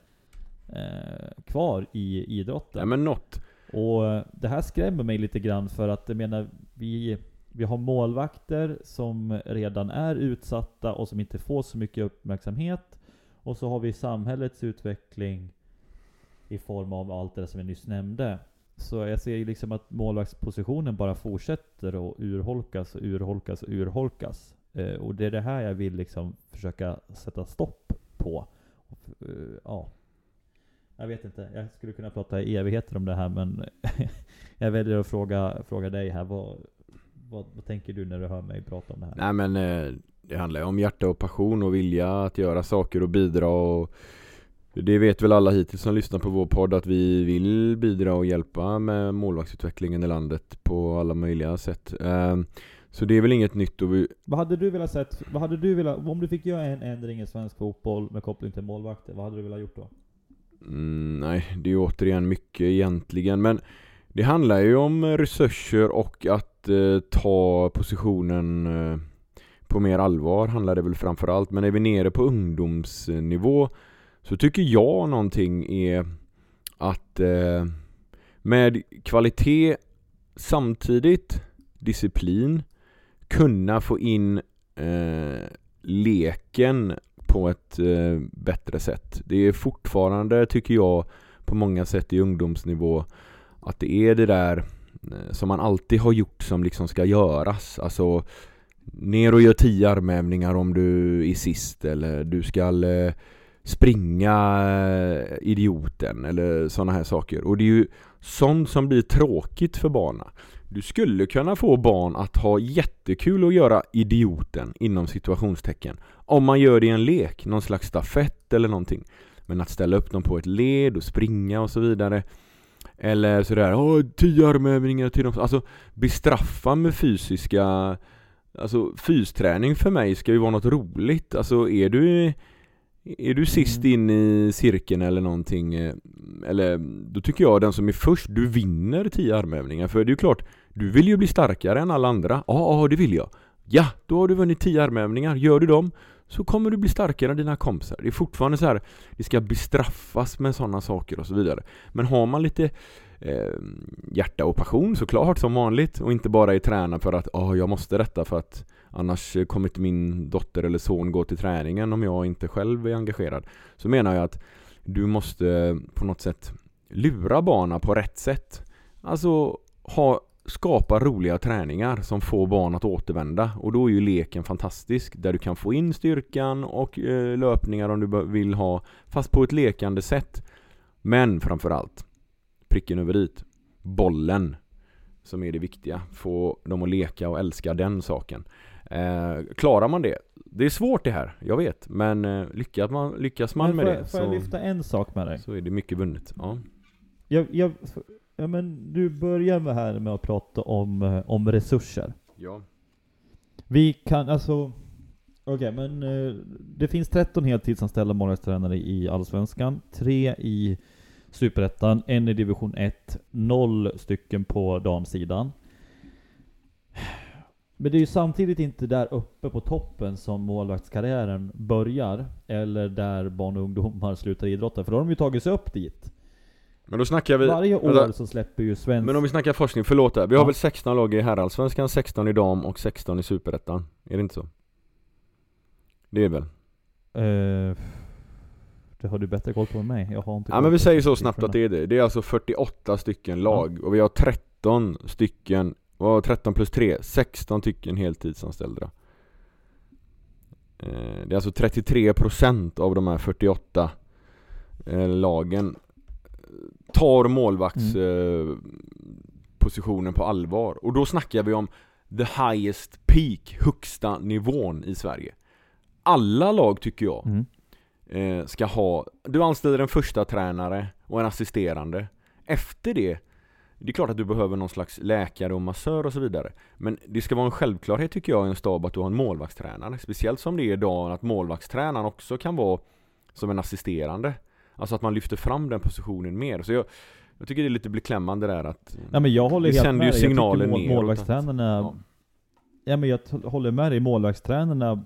eh, kvar i idrotten. Ja men något. Och eh, det här skrämmer mig lite grann för att jag menar, vi, vi har målvakter som redan är utsatta och som inte får så mycket uppmärksamhet. Och så har vi samhällets utveckling i form av allt det som jag nyss nämnde. Så jag ser ju liksom att målvaktspositionen bara fortsätter att urholkas och urholkas och urholkas. Eh, och det är det här jag vill liksom försöka sätta stopp på. Eh, ja. Jag vet inte, jag skulle kunna prata i evigheter om det här men jag väljer att fråga, fråga dig här. Vad, vad, vad tänker du när du hör mig prata om det här? Nej men eh, det handlar ju om hjärta och passion och vilja att göra saker och bidra och det vet väl alla hittills som lyssnar på vår podd att vi vill bidra och hjälpa med målvaktsutvecklingen i landet på alla möjliga sätt. Eh, Så det är väl inget nytt och vi, Vad hade du velat sett, vad hade du velat, om du fick göra en ändring i svensk fotboll med koppling till målvakter, vad hade du velat gjort då? Mm, nej, det är återigen mycket egentligen. Men det handlar ju om resurser och att eh, ta positionen eh, på mer allvar handlar det väl framförallt. Men är vi nere på ungdomsnivå så tycker jag någonting är att eh, med kvalitet samtidigt disciplin kunna få in eh, leken på ett eh, bättre sätt. Det är fortfarande, tycker jag, på många sätt i ungdomsnivå att det är det där eh, som man alltid har gjort som liksom ska göras. Alltså ner och gör tio armhävningar om du är sist eller du ska eh, springa eh, idioten eller sådana här saker. Och det är ju sånt som blir tråkigt för barnen. Du skulle kunna få barn att ha jättekul att göra idioten inom situationstecken. Om man gör det i en lek, någon slags stafett eller någonting. Men att ställa upp dem på ett led och springa och så vidare. Eller sådär, åh, tio armhävningar till dem. Alltså bestraffa med fysiska Alltså fysträning för mig ska ju vara något roligt. Alltså är du är du sist Mm. in i cirkeln eller någonting eh, Eller då tycker jag den som är först, du vinner tio armhävningar För det är ju klart Du vill ju bli starkare än alla andra Ja, ja det vill jag Ja, då har du vunnit 10 armhävningar. Gör du dem så kommer du bli starkare än dina kompisar. Det är fortfarande så här, det ska bestraffas med sådana saker och så vidare. Men har man lite eh, hjärta och passion såklart som vanligt och inte bara är tränad för att oh, jag måste detta för att annars eh, kommer inte min dotter eller son gå till träningen om jag inte själv är engagerad. Så menar jag att du måste eh, på något sätt lura barnen på rätt sätt. Alltså ha, skapa roliga träningar som får barn att återvända och då är ju leken fantastisk där du kan få in styrkan och eh, löpningar om du vill ha fast på ett lekande sätt. Men framförallt pricken över dit bollen som är det viktiga. Få dem att leka och älska den saken. Eh, klarar man det? Det är svårt det här, jag vet. Men eh, lyckas man, lyckas man Men med får, det jag- får jag lyfta en sak med dig? så är det mycket vunnet. Ja. Jag, jag, ja, men du börjar med här med att prata om, eh, om resurser. ja. Vi kan alltså... Okej, men eh, det finns 13 heltidsanställda målvaktstränare i Allsvenskan. Tre i Superettan, en i division 1, noll stycken på damsidan. Men det är ju samtidigt inte där uppe på toppen som målvaktskarriären börjar, eller där barn och ungdomar slutar idrotta, för då har de ju tagit sig upp dit. Men då snackar vi... Varje år vänta. så släpper ju svensk... Men om vi snackar forskning, förlåt där. Vi har Ja. väl 16 lag i herrallsvenskan, 16 i dam och 16 i superettan? Är det inte så? Det är väl? Eh, det har du bättre koll på än mig. Jag har inte Ja men vi säger så snabbt att det är det. Det är alltså 48 stycken lag och vi har 13 stycken, var 13 plus 3? 16 stycken heltidsanställda. Eh, Det är alltså 33% av de här 48 eh, lagen tar målvakts Mm. eh, på allvar. Och då snackar vi om the highest peak, högsta nivån i Sverige. Alla lag tycker jag Mm. ska ha, du anställer en första tränare och en assisterande. Efter det, det är klart att du behöver någon slags läkare och massör och så vidare. Men det ska vara en självklarhet tycker jag i en stab att du har en målvaktstränare. Speciellt som det är idag att målvaktstränaren också kan vara som en assisterande. Alltså att man lyfter fram den positionen mer. Så jag, jag tycker det är lite beklämmande där att Nej men jag håller Vi helt sänder med ju dig. Jag mål, neråt Målvaktstränarna... Ja. Ja. men jag håller med dig. Målvaktstränarna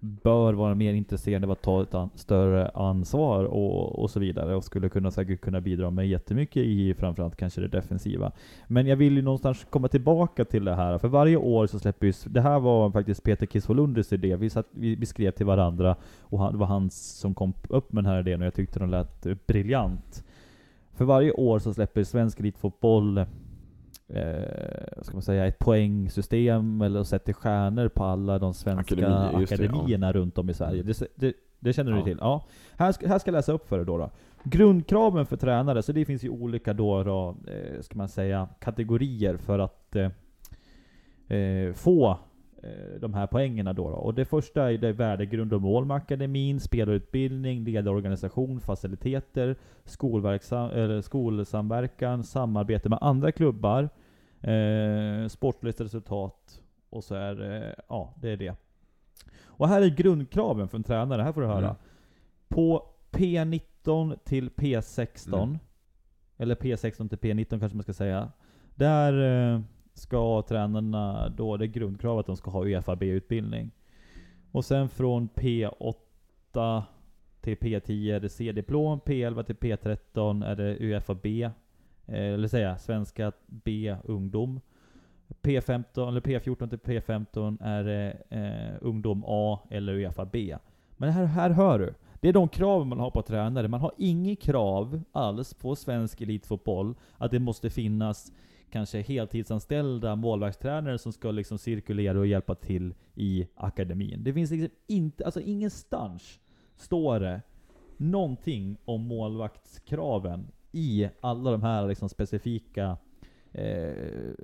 bör vara mer intresserade av att ta ett an- större ansvar och, och så vidare. Och skulle kunna säkert kunna bidra med jättemycket i framförallt kanske det defensiva. Men jag vill ju någonstans komma tillbaka till det här. För varje år så släpper ju... Det här var faktiskt Peter Kisvolundis idé. Vi, satt, vi, vi skrev till varandra och han, det var han som kom upp med den här idén och jag tyckte den lät briljant. För varje år så släpper svensk elitfotboll eh, ska man säga, ett poängsystem eller sätter stjärnor på alla de svenska Akademi, just det, ja. akademierna runt om i Sverige. Det, det, det känner du Ja. till? Ja. Här ska, här ska jag läsa upp för dig då, då. Grundkraven för tränare, så det finns ju olika då, då eh, ska man säga, kategorier för att eh, eh, få de här poängerna då, då. Och det första är det värdegrund och mål med akademin, spelarutbildning, ledarorganisation, faciliteter, skolverksam, eller skolsamverkan, samarbete med andra klubbar, eh, sportligt resultat och så är det, ja det är det. Och här är grundkraven för en tränare, här får du höra. Mm. På P19 till P16, Mm. eller P16 till P19 kanske man ska säga. Där eh, ska tränarna, då det är grundkravet att de ska ha UFAB-utbildning. Och sen från P8 till P10 är det C-diplom, P11 till P13 är det UFAB, B, eh, eller säga svenska B ungdom. P15 eller P14 till P15 är det eh, ungdom A eller UFAB. Men här, här hör du. Det är de krav man har på tränare. Man har inget krav alls på svensk elitfotboll att det måste finnas kanske heltidsanställda målvaktstränare som ska liksom cirkulera och hjälpa till i akademin. Det finns liksom inte, alltså ingenstans står det någonting om målvaktskraven i alla de här liksom specifika eh,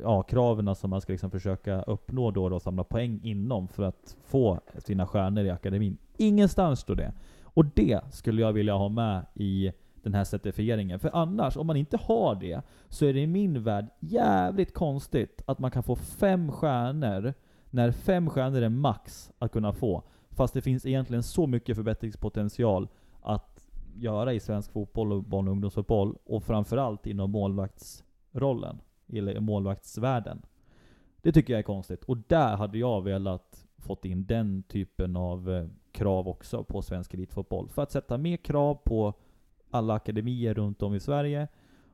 ja, kraven som man ska liksom försöka uppnå då, då och samla poäng inom för att få sina stjärnor i akademin. Ingenstans står det. Och det skulle jag vilja ha med i den här certifieringen. För annars, om man inte har det, så är det i min värld jävligt konstigt att man kan få fem stjärnor, när fem stjärnor är max att kunna få. Fast det finns egentligen så mycket förbättringspotential att göra i svensk fotboll och barn och ungdomsfotboll. Och framförallt inom målvaktsrollen, eller målvaktsvärlden. Det tycker jag är konstigt. Och där hade jag velat fått in den typen av eh, krav också på svensk elitfotboll. För att sätta mer krav på alla akademier runt om i Sverige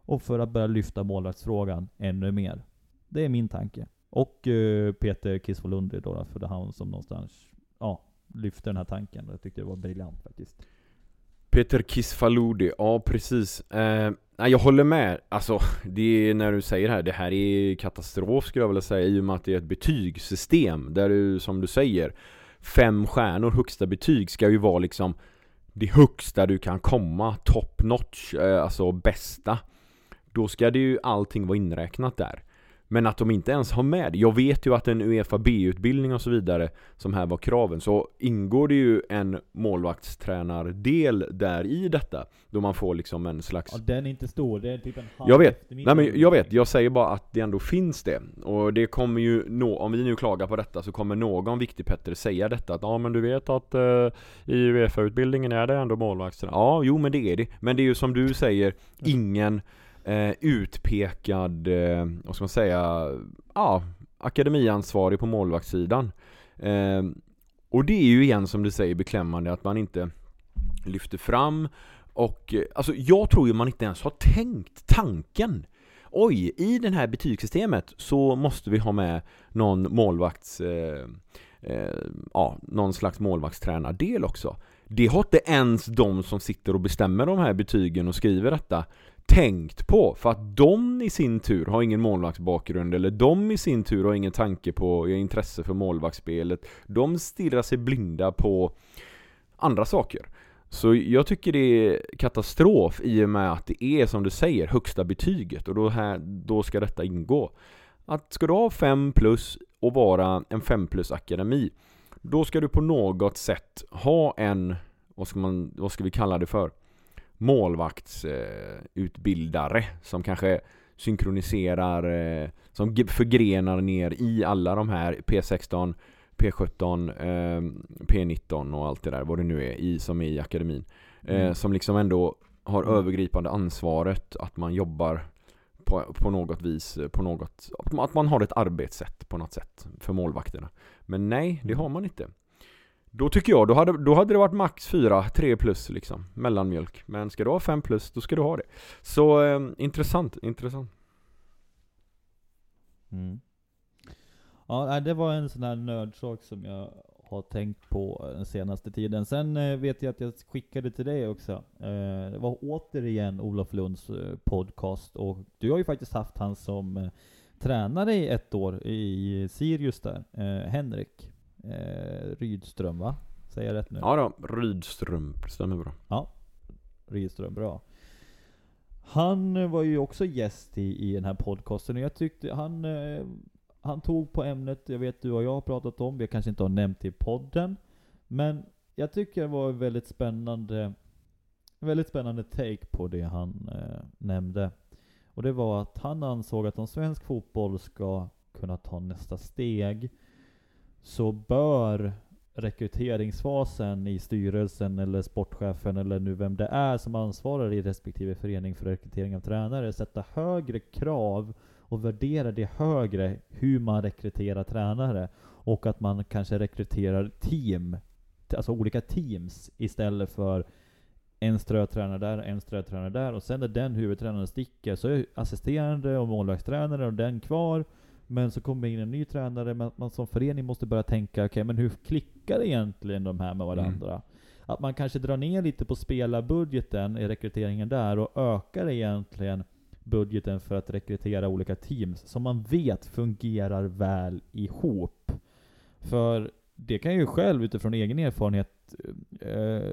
och för att börja lyfta målvaktsfrågan ännu mer. Det är min tanke. Och eh, Peter Kisvolundi då, för det är han som någonstans ja, lyfte den här tanken. Jag tyckte det var briljant faktiskt. Peter Kisfaludi, ja precis. Eh, nej, jag håller med. Alltså, det är när du säger det här, det här är katastrof skulle jag vilja säga i och med att det är ett betygssystem där du, som du säger, fem stjärnor, högsta betyg ska ju vara liksom det högsta du kan komma, top notch, eh, alltså bästa. Då ska det ju allting vara inräknat där. Men att de inte ens har med. Jag vet ju att en Uefa B-utbildning och så vidare som här var kraven så ingår det ju en målvaktstränardel där i detta. Då man får liksom en slags Ja, den är inte stor, det är typ en halv jag vet, nej men jag vet, jag säger bara att det ändå finns det. Och det kommer ju, nå om vi nu klagar på detta så kommer någon viktig Petter säga detta att Ja men du vet att eh, i Uefa-utbildningen är det ändå målvaktstränare. Ja, jo men det är det. Men det är ju som du säger, ingen eh, utpekad, eh, vad ska man säga, ja, akademiansvarig på målvaktssidan. Eh, Och det är ju igen som du säger beklämmande att man inte lyfter fram. Och eh, alltså jag tror ju man inte ens har tänkt tanken. Oj, i det här betygssystemet så måste vi ha med någon målvakts eh, eh, Ja, någon slags målvaktstränardel också. Det har inte ens de som sitter och bestämmer de här betygen och skriver detta tänkt på för att de i sin tur har ingen målvaktsbakgrund eller de i sin tur har ingen tanke på eh, intresse för målvaktsspelet De stirrar sig blinda på andra saker så jag tycker det är katastrof i och med att det är som du säger högsta betyget och då, här, då ska detta ingå. Att ska du ha 5 plus och vara en 5 plus akademi då ska du på något sätt ha en, vad ska, man, vad ska vi kalla det för? Målvaktsutbildare som kanske synkroniserar, eh, som förgrenar ner i alla de här P16 P17, eh, P19 och allt det där, vad det nu är, i, som är i akademin. Eh, Mm. som liksom ändå har övergripande ansvaret att man jobbar på, på något vis, på något, att man- att man har ett arbetssätt på något sätt för målvakterna. Men nej, det har man inte. Då tycker jag, då hade, då hade det varit max 4, 3 plus liksom, mellanmjölk. Men ska du ha 5 plus, då ska du ha det. Så eh, intressant, intressant. Mm. Ja, det var en sån här nördsak som jag har tänkt på den senaste tiden. Sen eh, vet jag att jag skickade till dig också. Eh, det var återigen Olof Lunds eh, podcast och du har ju faktiskt haft han som eh, tränare i ett år i Sirius där. Eh, Henrik eh, Rydström va? Säger jag rätt nu? Ja då, Rydström, stämmer bra. Rydström, bra. Han eh, var ju också gäst i, i den här podcasten och jag tyckte han, eh, han tog på ämnet, jag vet du och jag har pratat om, vi kanske inte har nämnt det i podden. Men jag tycker det var väldigt spännande, väldigt spännande take på det han eh, nämnde. Och det var att han ansåg att om svensk fotboll ska kunna ta nästa steg så bör rekryteringsfasen i styrelsen eller sportchefen eller nu vem det är som ansvarar i respektive förening för rekrytering av tränare sätta högre krav och värdera det högre hur man rekryterar tränare och att man kanske rekryterar team, alltså olika teams istället för en strötränare där, en strötränare där och sen när den huvudtränaren sticker så är assisterande och målvaktstränare och den kvar men så kommer in en ny tränare, men man som förening måste börja tänka, okej men hur klickar egentligen de här med varandra? Att man kanske drar ner lite på spelarbudgeten i rekryteringen där och ökar egentligen budgeten för att rekrytera olika teams som man vet fungerar väl ihop. För det kan jag ju själv utifrån egen erfarenhet eh,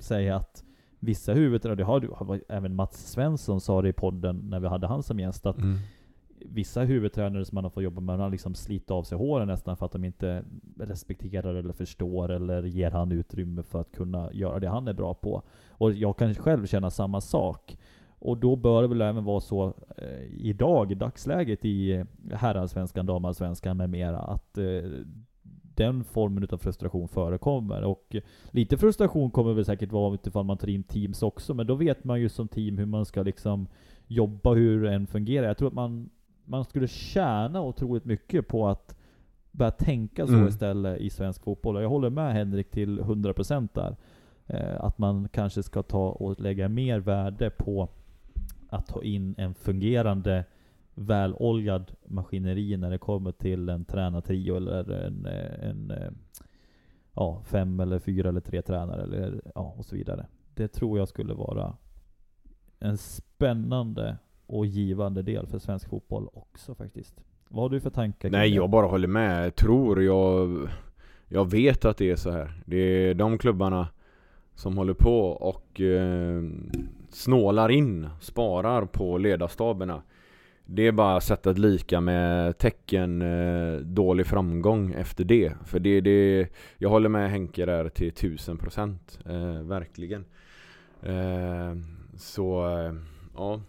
säga att vissa huvudtränare, det har, du- även Mats Svensson sa det i podden när vi hade han som gäst, att Mm vissa huvudtränare som man har fått jobba med, har liksom slitit av sig håren nästan för att de inte respekterar eller förstår eller ger han utrymme för att kunna göra det han är bra på. Och jag kan själv känna samma sak. Och då bör det väl även vara så eh, idag, i dagsläget i herrallsvenskan, damallsvenskan med mera, att eh, den formen av frustration förekommer. Och lite frustration kommer väl säkert vara utifrån man tar in teams också, men då vet man ju som team hur man ska liksom jobba, hur en fungerar. Jag tror att man man skulle tjäna otroligt mycket på att börja tänka så Mm. istället i svensk fotboll. Jag håller med Henrik till 100% där. Eh, att man kanske ska ta och lägga mer värde på att ta in en fungerande väloljad maskineri när det kommer till en tränartrio eller en, eh, en eh, ja, fem eller fyra eller tre tränare eller ja, och så vidare. Det tror jag skulle vara en spännande och givande del för svensk fotboll också faktiskt. Vad har du för tankar? Nej jag bara håller med, jag tror jag Jag vet att det är så här. Det är de klubbarna Som håller på och eh, Snålar in, sparar på ledarstaberna. Det är bara sättet lika med tecken eh, dålig framgång efter det. För det, det Jag håller med Henke där till tusen procent eh, Verkligen. Eh, Så eh, Ja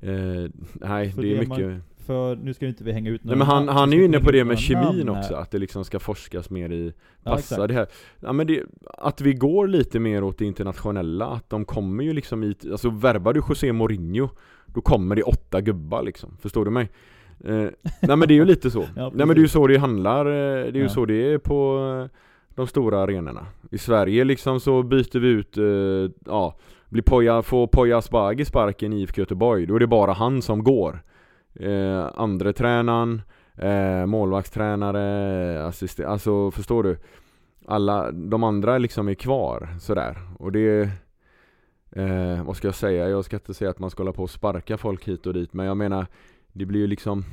eh, Nej För det är det man- mycket För nu ska ju inte vi hänga ut Nej men han, han vi är ju inne på det med några kemin också, att det liksom ska forskas mer i Ja, Passa exakt. det här Ja men det, att vi går lite mer åt det internationella, att de kommer ju liksom i, alltså värvar du José Mourinho Då kommer det åtta gubbar liksom, förstår du mig? Eh, nej men det är ju lite så, Ja, nej men det är ju så det handlar, eh, det är ju Ja. så det är på eh, de stora arenorna I Sverige liksom så byter vi ut, eh, ja blir Poja, får Poya Asbaghi sparken i IFK Göteborg, då är det bara han som går eh, Andre tränaren eh, målvaktstränare, assistent, alltså förstår du? Alla, de andra liksom är kvar sådär och det eh, Vad ska jag säga? Jag ska inte säga att man ska hålla på och sparka folk hit och dit men jag menar Det blir ju liksom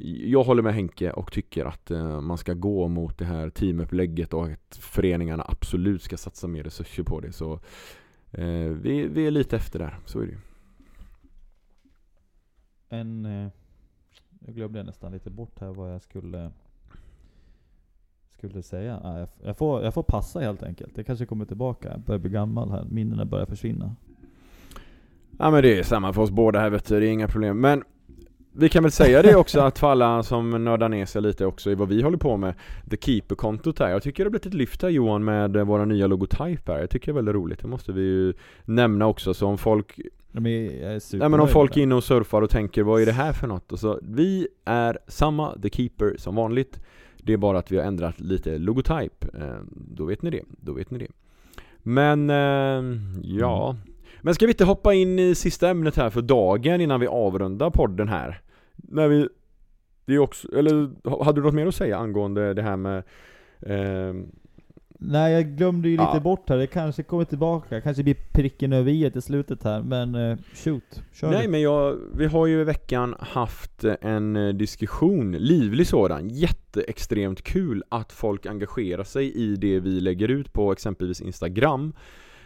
jag håller med Henke och tycker att eh, man ska gå mot det här teamupplägget och att föreningarna absolut ska satsa mer resurser på det så eh, vi, vi är lite efter där, så är det ju. En... Eh, jag glömde nästan lite bort här vad jag skulle... Skulle säga. Jag, jag, får, jag får passa helt enkelt. Det kanske kommer tillbaka. Jag börjar bli gammal här. Minnena börjar försvinna. Ja men det är samma för oss båda här vet du, det är inga problem. Men vi kan väl säga det också att för alla som nördar ner sig lite också i vad vi håller på med The Keeper-kontot här. Jag tycker det har blivit ett lyft här Johan med våra nya logotyp här. Jag tycker det är väldigt roligt. Det måste vi ju nämna också. Så om folk, nej, men om folk är inne och surfar och tänker vad är det här för något? Och så, vi är samma The Keeper som vanligt. Det är bara att vi har ändrat lite logotyp. Eh, då vet ni det. Då vet ni det. Men, eh, ja. Men ska vi inte hoppa in i sista ämnet här för dagen innan vi avrundar podden här? När vi, det är också, eller hade du något mer att säga angående det här med eh, Nej, jag glömde ju lite Ja. bort här. Det kanske kommer tillbaka. Kanske blir pricken över i till slutet här. Men eh, shoot, kör Nej du. men jag, vi har ju i veckan haft en eh, diskussion, livlig sådan, jätteextremt kul att folk engagerar sig i det vi lägger ut på exempelvis Instagram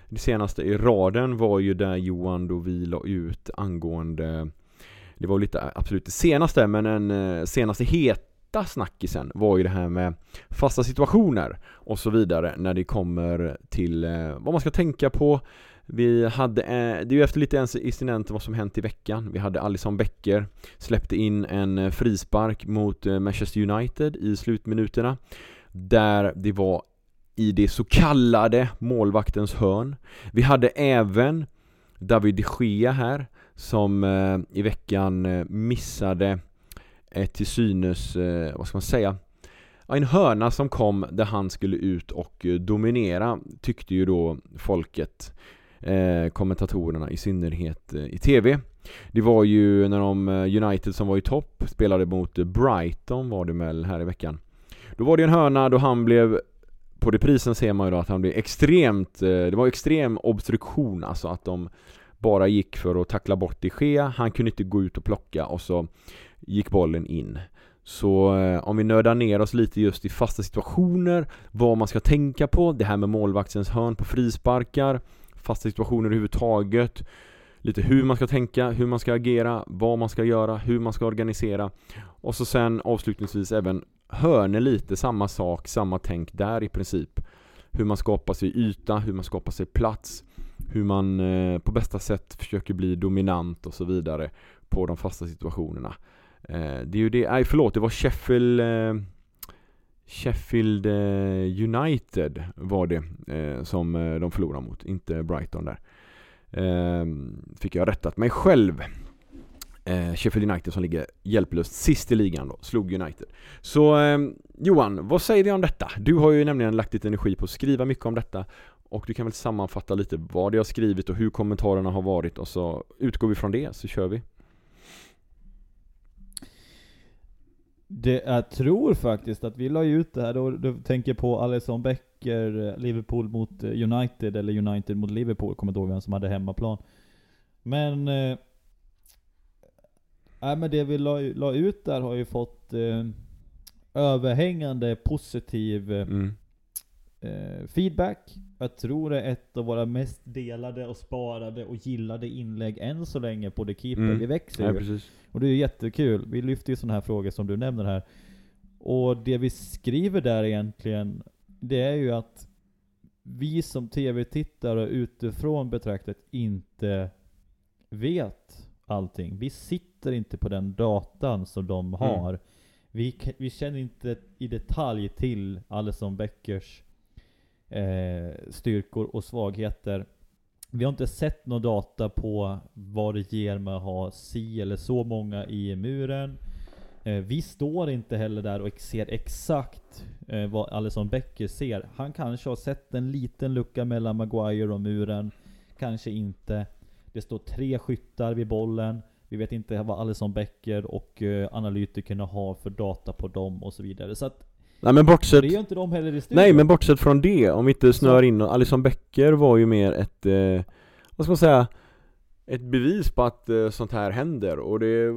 Det senaste i raden var ju där Johan då vi la ut angående det var lite, absolut det senaste men den eh, senaste heta snackisen var ju det här med fasta situationer och så vidare när det kommer till eh, vad man ska tänka på vi hade, eh, det är ju efter lite incidenter vad som hänt i veckan. Vi hade Alisson Becker släppte in en frispark mot Manchester United i slutminuterna. Där det var i det så kallade målvaktens hörn. Vi hade även David de Gea här som eh, i veckan eh, missade ett till synes, eh, vad ska man säga, Ja, en hörna som kom där han skulle ut och eh, dominera tyckte ju då folket eh, kommentatorerna i synnerhet eh, i TV. Det var ju när de United som var i topp spelade mot Brighton var det väl här i veckan. Då var det en hörna då han blev på reprisen ser man ju då att han blev extremt, det var extrem obstruktion alltså att de bara gick för att tackla bort de Gea, han kunde inte gå ut och plocka och så gick bollen in. Så eh, om vi nördar ner oss lite just i fasta situationer, vad man ska tänka på, det här med målvaktens hörn på frisparkar, fasta situationer överhuvudtaget, lite hur man ska tänka, hur man ska agera, vad man ska göra, hur man ska organisera och så sen avslutningsvis även hörner lite, samma sak, samma tänk där i princip. Hur man skapar sig yta, hur man skapar sig plats, hur man eh, på bästa sätt försöker bli dominant och så vidare på de fasta situationerna. Eh, det är ju det, nej förlåt, det var Sheffield eh, Sheffield eh, United var det eh, som eh, de förlorade mot, inte Brighton där. Eh, fick jag rättat mig själv. Eh, Sheffield United som ligger hjälplöst sist i ligan då, slog United. Så eh, Johan, vad säger vi om detta? Du har ju nämligen lagt lite energi på att skriva mycket om detta och du kan väl sammanfatta lite vad du har skrivit och hur kommentarerna har varit och så utgår vi från det så kör vi. Det, jag tror faktiskt att vi la ut det här, då, då tänker jag på Alisson Becker, eh, Liverpool mot eh, United, eller United mot Liverpool, kommer inte ihåg vem som hade hemmaplan. Men... Eh, nej, men det vi la, la ut där har ju fått eh, överhängande positiv Mm. eh, feedback. Jag tror det är ett av våra mest delade och sparade och gillade inlägg än så länge på The Keeper. Mm. Vi växer Ja, ju. precis. Och det är jättekul. Vi lyfter ju sådana här frågor som du nämner här. Och det vi skriver där egentligen, det är ju att vi som TV-tittare utifrån betraktat inte vet allting. Vi sitter inte på den datan som de har. Vi, k- vi känner inte i detalj till Alisson Beckers eh, styrkor och svagheter. Vi har inte sett någon data på vad det ger med att ha si eller så många i muren. Eh, vi står inte heller där och ser exakt eh, vad Alisson Becker ser. Han kanske har sett en liten lucka mellan Maguire och muren. Kanske inte. Det står tre skyttar vid bollen. Vi vet inte vad Alisson Becker och eh, analytikerna har för data på dem och så vidare. Så att, Nej men bortsett det är ju inte de heller i studion. Nej men bortsett från det, om vi inte snör in och Alison Becker var ju mer ett, eh, vad ska man säga, ett bevis på att eh, sånt här händer och det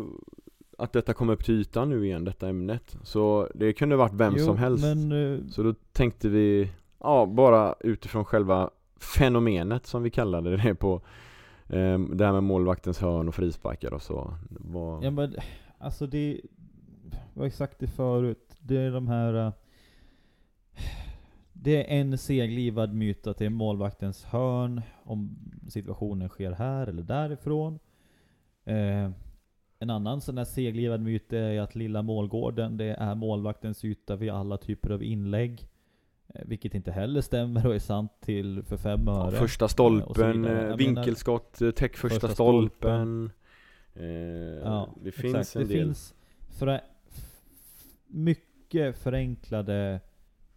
att detta kommer upp till ytan nu igen, detta ämnet. Så det kunde varit vem Jo, som helst. Men, eh, Så då tänkte vi, ja bara utifrån själva fenomenet som vi kallade det på eh, Det här med målvaktens hörn och frisparkar och så. Var, Ja men, alltså det... Jag har sagt det förut. Det är de här... eh, Det är en seglivad myt att det är målvaktens hörn, om situationen sker här eller därifrån. Eh, en annan sån här seglivad myt är att lilla målgården, det är målvaktens yta vid alla typer av inlägg. Eh, vilket inte heller stämmer och är sant till för fem ja, öre. första stolpen, vidare. eh, Jag vinkelskott, täck första, första stolpen. Eh, Ja, det finns Exakt, en det del. finns för, mycket förenklade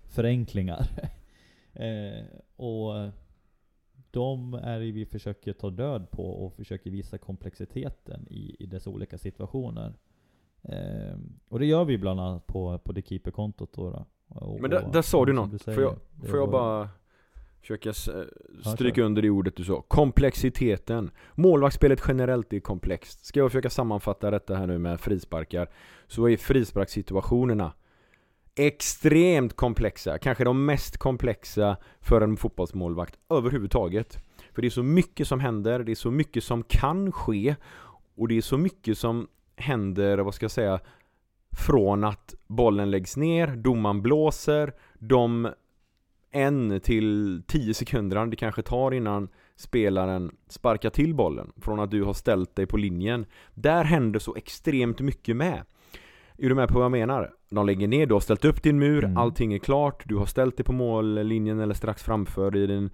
förenklingar. eh, och de är det vi försöker ta död på och försöker visa komplexiteten i, i dessa olika situationer. Eh, och det gör vi bland annat på, på det keeper-kontot då. då. Och, Men där, där sa du något. säger, får jag, får jag bara försöka eh, stryka under det ordet du sa? Komplexiteten. Målvaktsspelet generellt är komplext. Ska jag försöka sammanfatta detta här nu med frisparkar så är frisparkssituationerna extremt komplexa. Kanske de mest komplexa för en fotbollsmålvakt överhuvudtaget. För det är så mycket som händer, det är så mycket som kan ske och det är så mycket som händer, vad ska jag säga, från att bollen läggs ner, domaren blåser, de en till tio sekunder det kanske tar innan spelaren sparkar till bollen från att du har ställt dig på linjen. Där händer så extremt mycket med. Är du med på vad jag menar? De lägger ner, du har ställt upp din mur, Mm. allting är klart, du har ställt dig på mållinjen eller strax framför i din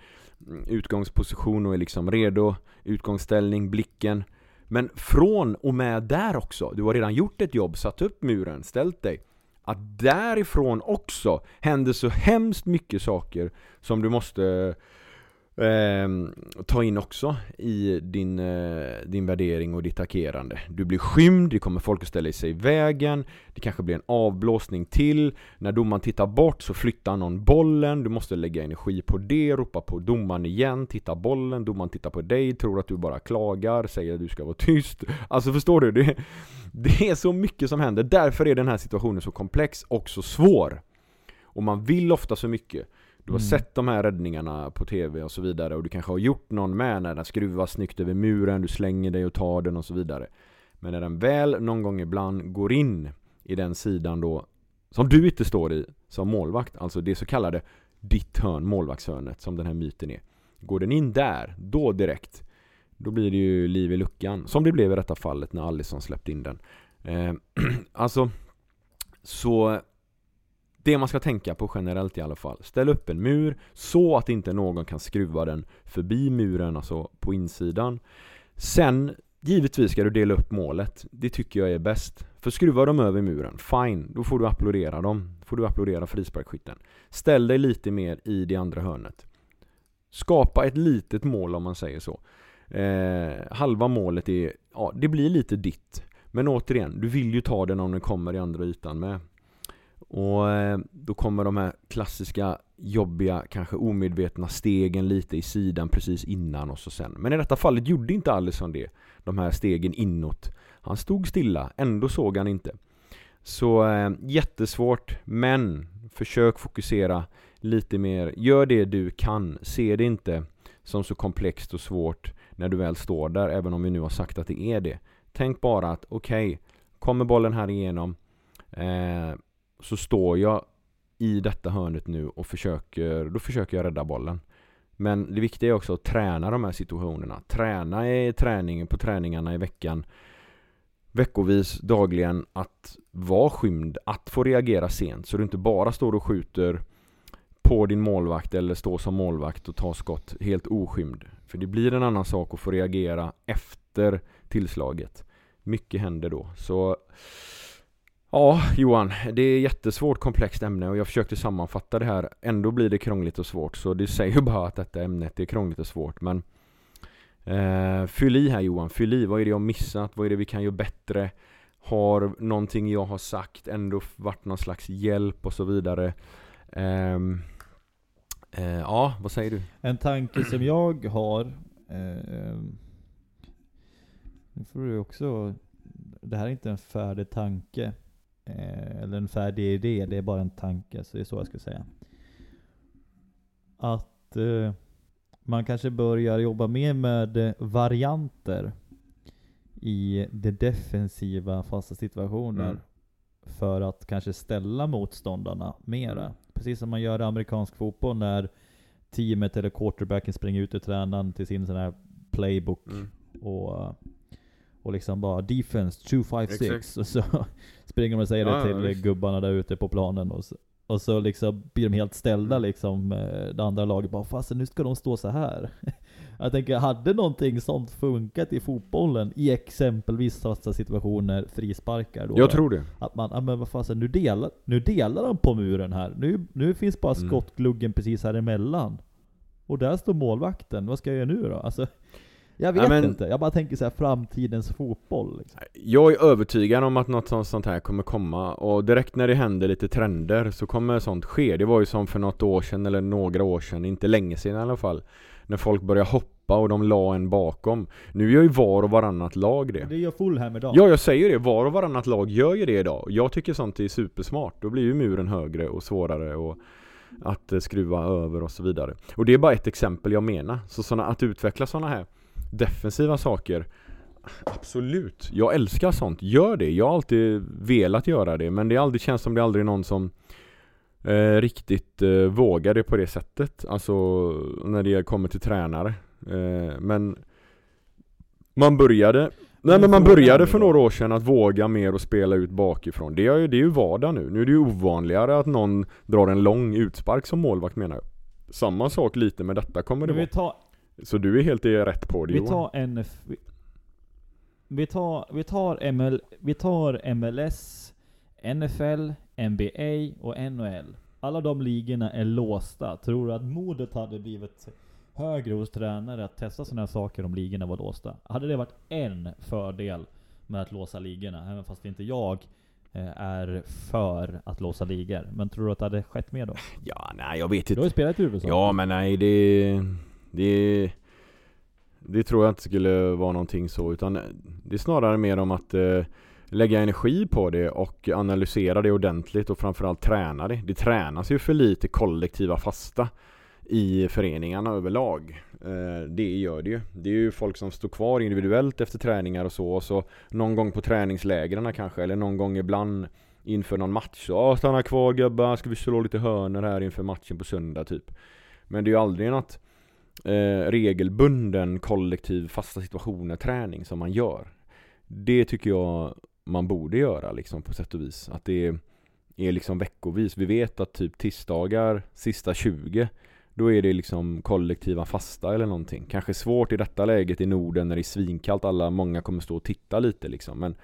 mm, utgångsposition och är liksom redo, utgångsställning, blicken. Men från och med där också, du har redan gjort ett jobb, satt upp muren, ställt dig. Att därifrån också händer så hemskt mycket saker som du måste Eh, ta in också i din, eh, din värdering och ditt agerande. Du blir skymd, det kommer folk att ställa sig i vägen, det kanske blir en avblåsning till, när domaren tittar bort så flyttar någon bollen, du måste lägga energi på det, ropa på domaren igen, titta bollen, domaren tittar på dig, tror att du bara klagar, säger att du ska vara tyst. Alltså förstår du? Det, det är så mycket som händer, därför är den här situationen så komplex och så svår. Och man vill ofta så mycket. Du har Mm. sett de här räddningarna på TV och så vidare och du kanske har gjort någon med när den skruvas snyggt över muren, du slänger dig och tar den och så vidare. Men när den väl någon gång ibland går in i den sidan då som du inte står i som målvakt, alltså det så kallade ditt hörn, målvaktshörnet som den här myten är. Går den in där, då direkt, då blir det ju liv i luckan. Som det blev i detta fallet när Alisson släppte in den. Eh, alltså, så det man ska tänka på generellt i alla fall. Ställ upp en mur så att inte någon kan skruva den förbi muren, alltså på insidan. Sen Givetvis ska du dela upp målet, det tycker jag är bäst. För skruvar de över muren, fine, då får du applådera dem. Då får du applådera frisparksskytten. Ställ dig lite mer i det andra hörnet. Skapa ett litet mål om man säger så. Eh, halva målet är, ja det blir lite ditt. Men återigen, du vill ju ta den om den kommer i andra ytan med. Och eh, då kommer de här klassiska, jobbiga, kanske omedvetna stegen lite i sidan precis innan och så sen. Men i detta fallet gjorde inte Allison det. De här stegen inåt. Han stod stilla, ändå såg han inte. Så eh, jättesvårt, men försök fokusera lite mer. Gör det du kan. Se det inte som så komplext och svårt när du väl står där, även om vi nu har sagt att det är det. Tänk bara att okej, okay, kommer bollen här igenom eh, så står jag i detta hörnet nu och försöker, då försöker jag rädda bollen. Men det viktiga är också att träna de här situationerna. Träna i träningen på träningarna i veckan veckovis, dagligen, att vara skymd, att få reagera sent. Så du inte bara står och skjuter på din målvakt eller står som målvakt och tar skott helt oskymd. För det blir en annan sak att få reagera efter tillslaget. Mycket händer då. Så Ja, Johan, det är ett jättesvårt komplext ämne och jag försökte sammanfatta det här. Ändå blir det krångligt och svårt, så det säger bara att detta ämnet är krångligt och svårt. Men eh, fyll i här Johan, fyll i. Vad är det jag missat? Vad är det vi kan göra bättre? Har någonting jag har sagt ändå varit någon slags hjälp och så vidare? Eh, eh, ja, vad säger du? En tanke som jag har, eh, nu får du också, det här är inte en färdig tanke, eh, eller en färdig idé, det är bara en tanke, så det är så jag skulle säga. Att eh, man kanske börjar jobba mer med eh, varianter i det defensiva fasta situationer. Mm. För att kanske ställa motståndarna mera. Precis som man gör i amerikansk fotboll när teamet eller quarterbacken springer ut ur tränaren till sin sån här playbook Mm. och, och liksom bara defense 256 Exakt. och så springer de och säger Ja, det till visst. gubbarna där ute på planen och så, och så liksom blir de helt ställda Mm. liksom. eh, Det andra laget bara fast nu ska de stå så här. Jag tänker, hade någonting sånt funkat i fotbollen i exempelvis fasta situationer, frisparkar då? Jag tror det. Att man, ja men vad fasen, nu delar, nu delar de på muren här. Nu, nu finns bara Mm. skottgluggen precis här emellan. Och där står målvakten, vad ska jag göra nu då? Alltså, jag vet Ja, men- inte. Jag bara tänker så här framtidens fotboll. Liksom. Jag är övertygad om att något sånt- här kommer komma och direkt när det händer lite trender så kommer sånt ske. Det var ju som för något år sedan eller några år sedan, inte länge sedan i alla fall. När folk började hoppa och de la en bakom. Nu gör ju var och varannat lag det. Det gör Fulham idag. Ja, jag säger det. Var och varannat lag gör ju det idag. Jag tycker sånt är supersmart. Då blir ju muren högre och svårare och att skruva över och så vidare. Och det är bara ett exempel jag menar. Så såna, att utveckla sådana här defensiva saker Absolut, jag älskar sånt. Gör det. Jag har alltid velat göra det. Men det är aldrig, känns som det är aldrig någon som eh, riktigt eh, vågar det på det sättet. Alltså när det kommer till tränare. Eh, men man började Nej Men man började för några år sedan att våga mer och spela ut bakifrån. Det är ju, det är ju vardag nu. Nu är det ju ovanligare att någon drar en lång utspark som målvakt menar jag. Samma sak lite med detta kommer det Men vi vara. tar, Så du är helt i rätt på det vi tar NF... vi- tar, vi tar, ML, vi tar MLS, NFL, NBA och NHL. Alla de ligorna är låsta. Tror du att modet hade blivit högre hos tränare att testa sådana här saker om ligorna var låsta? Hade det varit en fördel med att låsa ligorna? Även fast inte jag eh, är för att låsa ligor. Men tror du att det hade skett mer då? Ja, nej jag vet Du har inte. ju spelat i USA. Ja men nej det, det Det tror jag inte skulle vara någonting så utan Det är snarare mer om att eh, Lägga energi på det och analysera det ordentligt och framförallt träna det. Det tränas ju för lite kollektiva fasta i föreningarna överlag. Eh, det gör det ju. Det är ju folk som står kvar individuellt efter träningar och så och så någon gång på träningslägren kanske eller någon gång ibland inför någon match. Så, "Ja, stanna kvar gubbar, ska vi slå lite hörnor här inför matchen på söndag typ. Men det är ju aldrig något eh, regelbunden kollektiv fasta situationer träning som man gör. Det tycker jag man borde göra liksom på sätt och vis. Att det är, liksom veckovis. Vi vet att typ tisdagar, sista 20, Då är det liksom kollektiva fasta eller någonting. Kanske svårt i detta läget i Norden när det är svinkallt, alla, många kommer stå och titta lite liksom. Men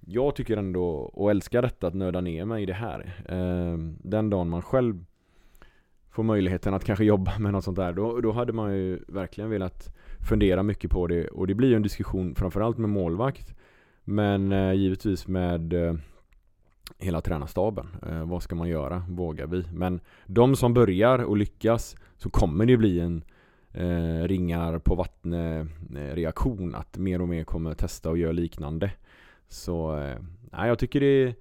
jag tycker ändå, och älskar detta, att nöda ner mig i det här. Eh, den dagen man själv får möjligheten att kanske jobba med något sånt där, då, då hade man ju verkligen velat fundera mycket på det. Och det blir ju en diskussion framförallt med målvakt, men eh, givetvis med eh, hela tränarstaben. Eh, vad ska man göra? Vågar vi? Men de som börjar och lyckas så kommer det bli en eh, ringar på vattnet eh, reaktion att mer och mer kommer testa och göra liknande. Så eh, nej, jag tycker det är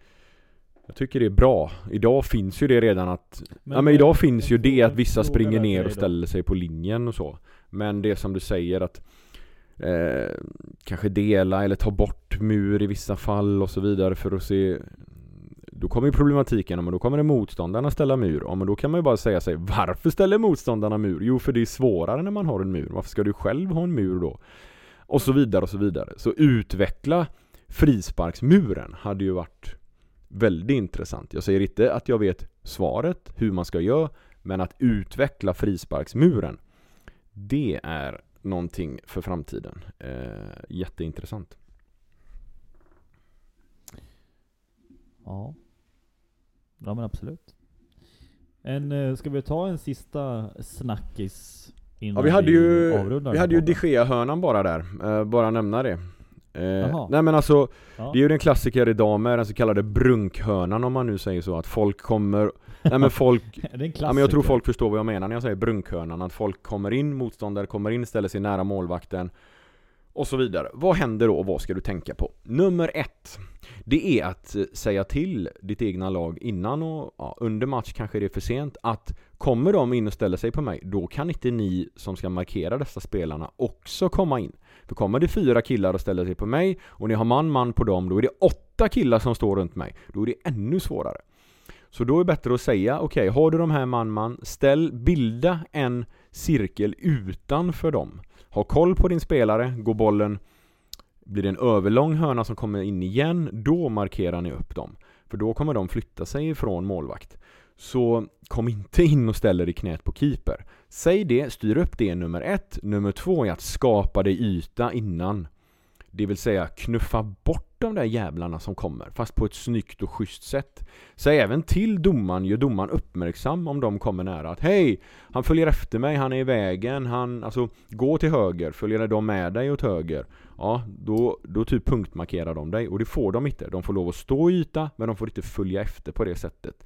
jag tycker det är bra. Idag finns ju det redan att Men, Ja men idag finns ju det att vissa springer ner och ställer sig på linjen och så. Men det som du säger att eh, kanske dela eller ta bort mur i vissa fall och så vidare för att se då kommer ju problematiken, men då kommer det motståndarna ställa mur. Ja, men då kan man ju bara säga sig, varför ställer motståndarna mur? Jo, för det är svårare när man har en mur. Varför ska du själv ha en mur då? Och så vidare och så vidare. Så utveckla frisparksmuren hade ju varit väldigt intressant. Jag säger inte att jag vet svaret, hur man ska göra, men att utveckla frisparksmuren, det är någonting för framtiden. Eh, jätteintressant. Ja. Ja men absolut. En, eh, ska vi ta en sista snackis innan Ja, vi hade ju, vi hade ju de Gea-hörnan bara där, eh, bara nämna det. Eh, nej men alltså, Ja. det är ju den klassiker idag med den så kallade brunkhörnan om man nu säger så, att folk kommer Nej men folk, det är en klassiker. ja, men jag tror folk förstår vad jag menar när jag säger brunkhörnan, att folk kommer in, motståndare kommer in, ställer sig nära målvakten och så vidare. Vad händer då och vad ska du tänka på? Nummer ett, det är att eh, säga till ditt egna lag innan och ja, under match kanske det är för sent att kommer de in och ställer sig på mig, då kan inte ni som ska markera dessa spelarna också komma in. För kommer det fyra killar och ställer sig på mig och ni har man-man på dem, då är det åtta killar som står runt mig. Då är det ännu svårare. Så då är det bättre att säga, okej, har du de här man-man, ställ, bilda en cirkel utanför dem. Ha koll på din spelare, går bollen, blir det en överlång hörna som kommer in igen, då markerar ni upp dem. För då kommer de flytta sig ifrån målvakt. Så kom inte in och ställ er i knät på keeper. Säg det, styr upp det nummer ett. Nummer två är att skapa dig yta innan. Det vill säga knuffa bort de där jävlarna som kommer, fast på ett snyggt och schysst sätt. Säg även till domaren, gör domaren uppmärksam om de kommer nära att hej, han följer efter mig, han är i vägen, han, alltså gå till höger, följer de med dig åt höger? Ja, då, då typ punktmarkerar de dig och det får de inte. De får lov att stå i yta, men de får inte följa efter på det sättet.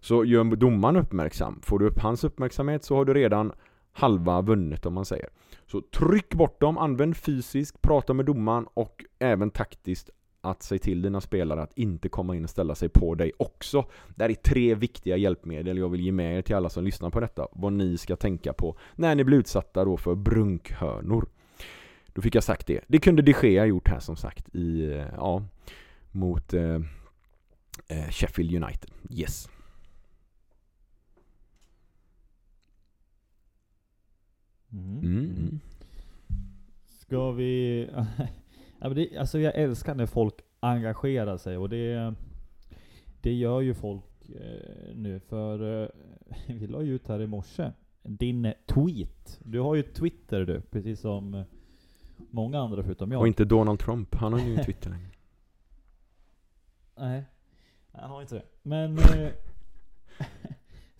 Så gör domaren uppmärksam, får du upp hans uppmärksamhet så har du redan halva vunnet om man säger. Så tryck bort dem, använd fysiskt, prata med domaren och även taktiskt att säga till dina spelare att inte komma in och ställa sig på dig också. Det här är tre viktiga hjälpmedel jag vill ge med er till alla som lyssnar på detta. Vad ni ska tänka på när ni blir utsatta då för brunkhörnor. Då fick jag sagt det. Det kunde de Gea gjort här som sagt i, eh, ja, mot eh, eh, Sheffield United. Yes. Mm. Mm, mm. Ska vi... alltså jag älskar när folk engagerar sig och det, det gör ju folk eh, nu. För eh, vi la ju ut här i morse din tweet. Du har ju Twitter du, precis som eh, många andra förutom jag. Och inte Donald Trump, han har ju Twitter längre. Nej, jag har inte det. Men...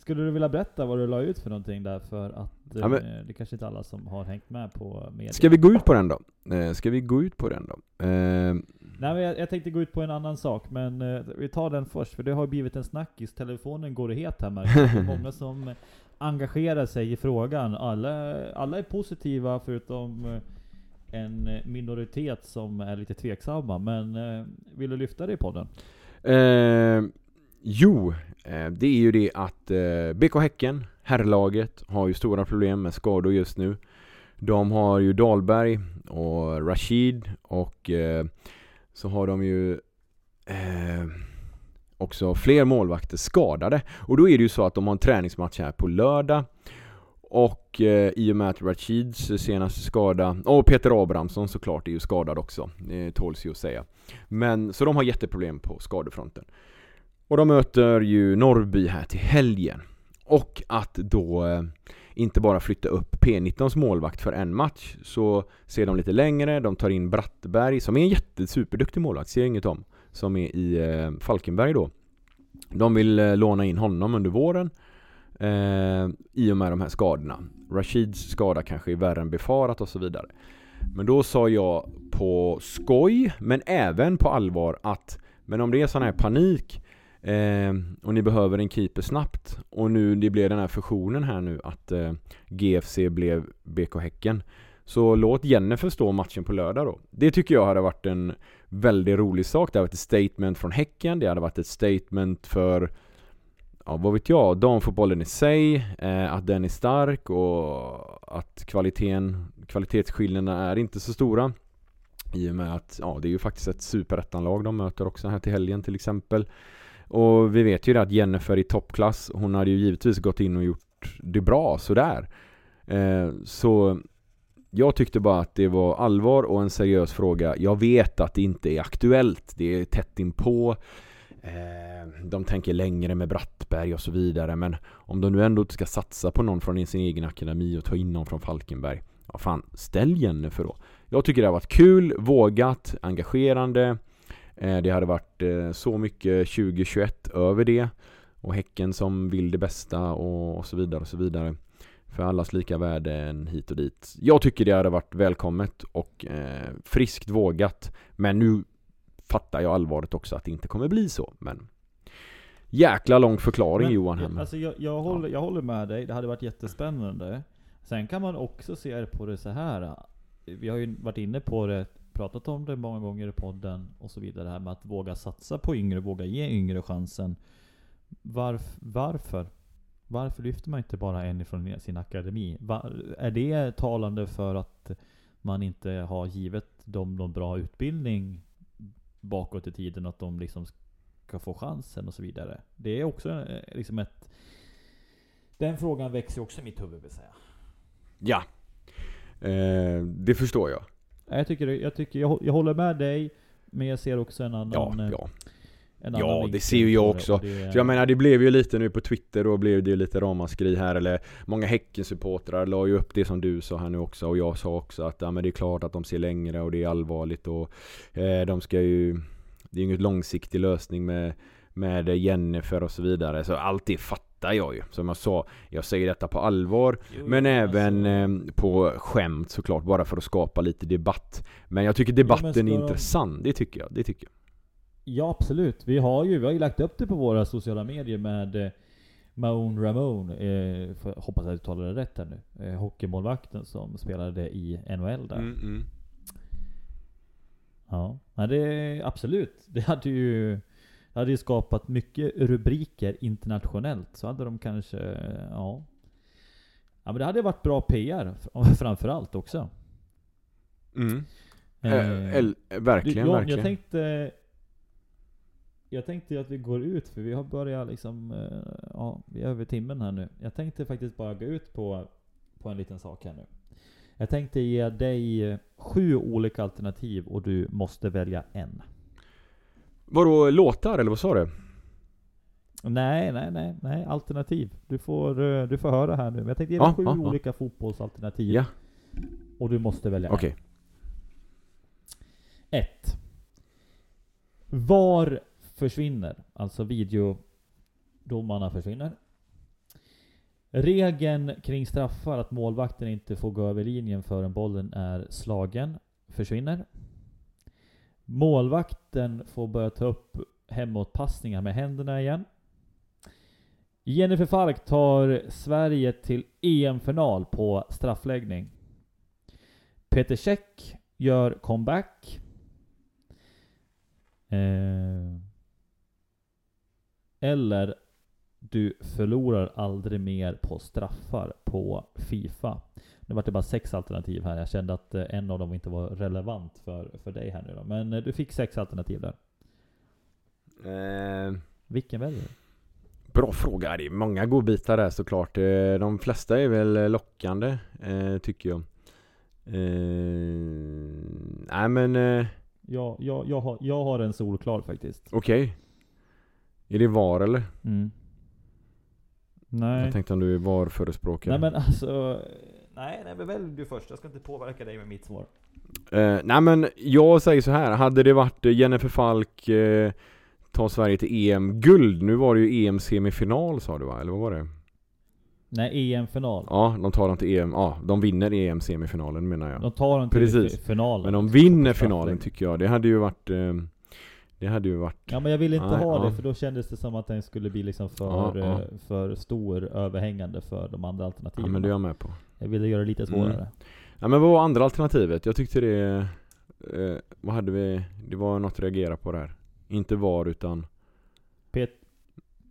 Eh, skulle du vilja berätta vad du la ut för någonting där? För att eh, Ja, men- det är kanske inte alla som har hängt med på media. Ska vi gå ut på den då? Eh, ska vi gå ut på den då? Eh, Nej men jag, jag tänkte gå ut på en annan sak, men eh, vi tar den först, för det har blivit en snackis. Telefonen går het här märker. Det är Många som engagerar sig i frågan. Alla, alla är positiva förutom eh, en minoritet som är lite tveksamma. Men eh, vill du lyfta det i podden? Eh, jo, eh, det är ju det att eh, BK Häcken, herrlaget, har ju stora problem med skador just nu. De har ju Dahlberg och Rashid och eh, så har de ju också fler målvakter skadade. Och då är det ju så att de har en träningsmatch här på lördag. Och eh, i och med att Rashids senaste skada, och Peter Abrahamsson såklart är ju skadad också, det tåls ju att säga. Men, så de har jätteproblem på skadefronten. Och de möter ju Norrby här till helgen. Och att då eh, inte bara flytta upp P19s målvakt för en match så ser de lite längre, de tar in Brattberg som är en jättesuperduktig målvakt, ser jag inget om, som är i eh, Falkenberg då. De vill eh, låna in honom under våren eh, i och med de här skadorna. Rashids skada kanske är värre än befarat och så vidare. Men då sa jag på skoj, men även på allvar att men om det är sån här panik eh, och ni behöver en keeper snabbt och nu det blev den här fusionen här nu att eh, GFC blev BK Häcken så låt Jennifer stå matchen på lördag då. Det tycker jag hade varit en väldigt rolig sak. Det hade varit ett statement från Häcken, det hade varit ett statement för ja, vad vet jag, damfotbollen i sig, eh, att den är stark och att kvaliteten, kvalitetsskillnaderna är inte så stora. I och med att, ja det är ju faktiskt ett superettanlag de möter också här till helgen till exempel. Och vi vet ju det att Jennifer i toppklass, hon hade ju givetvis gått in och gjort det bra sådär. Eh, så jag tyckte bara att det var allvar och en seriös fråga. Jag vet att det inte är aktuellt, det är tätt inpå. Eh, de tänker längre med Brattberg och så vidare men om de nu ändå ska satsa på någon från sin egen akademi och ta in någon från Falkenberg Ja fan, ställ Jennifer då. Jag tycker det har varit kul, vågat, engagerande det hade varit eh, så mycket 2021 över det och Häcken som vill det bästa och, så vidare och så vidare för allas lika värden hit och dit. Jag tycker det hade varit välkommet och eh, friskt vågat. Men nu fattar jag allvaret också att det inte kommer bli så. Men jäkla lång förklaring Men, Johan alltså jag, jag, håller, jag håller med dig, det hade varit jättespännande. Sen kan man också se på det så här. Vi har ju varit inne på det, pratat om det många gånger i podden och så vidare. Det här med att våga satsa på yngre, våga ge yngre chansen. Varf, varför? Varför lyfter man inte bara en ifrån sin akademi? Var, är det talande för att man inte har givet dem någon bra utbildning bakåt i tiden? Att de liksom ska få chansen och så vidare. Det är också eh, liksom ett... Den frågan växer också i mitt huvud vill säga. Ja. Eh, det förstår jag. Jag tycker, jag, tycker jag, jag håller med dig, men jag ser också en annan... Ja, eh, ja. en Ja, annan det ser ju jag också. det- Så jag menar det blev ju lite nu på Twitter och blev det ju lite ramaskri här eller Många Häckensupportrar la ju upp det som du sa här nu också och jag sa också att ja, men det är klart att de ser längre och det är allvarligt och eh, de ska ju Det är ju ingen långsiktig lösning med Med Jennifer och så vidare så allt det fattar jag ju Som jag sa Jag säger detta på allvar Jo, Men jo, även alltså- eh, på skämt såklart bara för att skapa lite debatt Men jag tycker debatten ska är intressant, det tycker jag, det tycker jag Ja absolut. Vi har ju, vi har ju lagt upp det på våra sociala medier med eh, Maun Ramon, eh, hoppas jag uttalar det rätt här nu. Eh, hockeymålvakten som spelade i NHL där. Mm, mm. Ja, Nej, det absolut. Det hade ju det hade ju skapat mycket rubriker internationellt. Så hade de kanske, ja. Ja men det hade varit bra PR fr- framförallt också. Mm. Eh, Eh, verkligen, John, verkligen. Jag tänkte Jag tänkte att vi går ut för vi har börjat liksom eh, Ja, vi är över timmen här nu. Jag tänkte faktiskt bara gå ut på På en liten sak här nu. Jag tänkte ge dig sju olika alternativ och du måste välja en. Vadå, låtar eller vad sa du? Nej, nej, nej, nej. Alternativ. Du får, eh, du får höra här nu. Men jag tänkte ge Ja, dig sju ja, ja. olika fotbollsalternativ. Ja, Och du måste välja okej. en. Ett. VAR försvinner. Alltså videodomarna försvinner. Regeln kring straffar, att målvakten inte får gå över linjen förrän bollen är slagen, försvinner. Målvakten får börja ta upp hemåtpassningar med händerna igen. Jennifer Falk tar Sverige till EM-final på straffläggning. Peter Käck gör comeback. Eh, eller du förlorar aldrig mer på straffar på Fifa. Nu var det bara sex alternativ här. Jag kände att eh, en av dem inte var relevant för, för dig här nu då. Men eh, du fick sex alternativ där. Eh, Vilken väljer du? bra fråga. Det är många godbitar där såklart. Eh, De flesta är väl lockande, eh, tycker jag. Eh, nej men, eh, Jag, jag, jag, har, jag har en solklar faktiskt. okej. Är det VAR eller? Mm. Nej. Jag tänkte om du är VAR-förespråkare. Nej men alltså... Nej, nej men välj du först. Jag ska inte påverka dig med mitt svar. Eh, nej men jag säger så här. hade det varit eh, Jennifer Falk eh, tar Sverige till EM-guld, nu var det ju EM-semifinal sa du va? Eller vad var det? Nej, EM-final. Ja, de tar dem till EM, ja de vinner EM-semifinalen menar jag. De tar dem till Precis. finalen. Men de vinner finalen tycker jag, det hade ju varit eh, Det hade ju varit Ja men jag vill inte Nej, ha ja. det, för då kändes det som att den skulle bli liksom för, Ja, ja. för stor, överhängande för de andra Ja alternativen. men det är jag med på Jag ville göra det lite svårare. Mm. Ja men vad var andra alternativet? Jag tyckte det eh, Vad hade vi? Det var något att reagera på där Inte VAR utan Pet,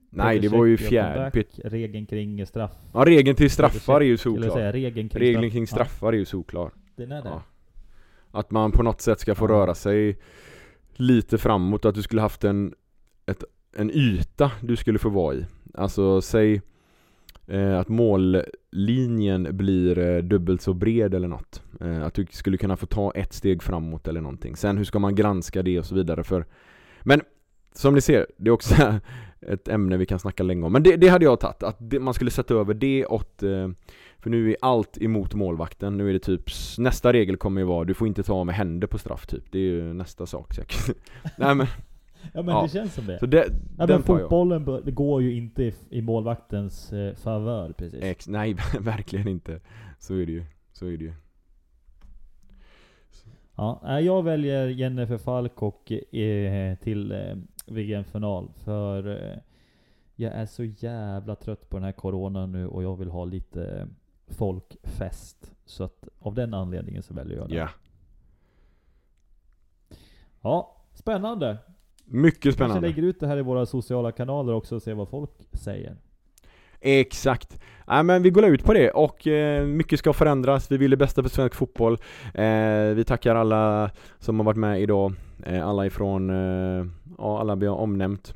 Nej Peter det var ju fjärde Pet- Regeln kring straff. Ja regeln till straffar är ju solklar säga regeln kring Regeln kring straffar är ju solklar Ja, den är det. Ja. Att man på något sätt ska få Ja. röra sig lite framåt, att du skulle haft en, ett, en yta du skulle få vara i. Alltså säg eh, att mållinjen blir eh, dubbelt så bred eller något. Eh, att du skulle kunna få ta ett steg framåt eller någonting. Sen hur ska man granska det och så vidare för Men som ni ser, det är också ett ämne vi kan snacka länge om. Men det, det hade jag tagit, att det, man skulle sätta över det åt eh, för nu är allt emot målvakten. Nu är det typ, nästa regel kommer ju vara, du får inte ta med händer på straff typ. Det är ju nästa sak säkert. Nej men, Ja men Ja. det känns som det. så det, Ja, men jag. fotbollen går ju inte i, i målvaktens eh, favör precis. Ex, nej, verkligen inte. Så är det ju. Så är det ju. Ja, nej, jag väljer Jennifer Falk och eh, till eh, VM-final. För eh, jag är så jävla trött på den här coronan nu och jag vill ha lite eh, folkfest. Så att av den anledningen så väljer jag den. Ja. Ja, spännande. Mycket Kanske spännande. lägger ut det här i våra sociala kanaler också och ser vad folk säger. Exakt. Nej men vi går ut på det och eh, mycket ska förändras. Vi vill det bästa för svensk fotboll. Eh, vi tackar alla som har varit med idag. Eh, alla ifrån, eh, ja alla vi har omnämnt.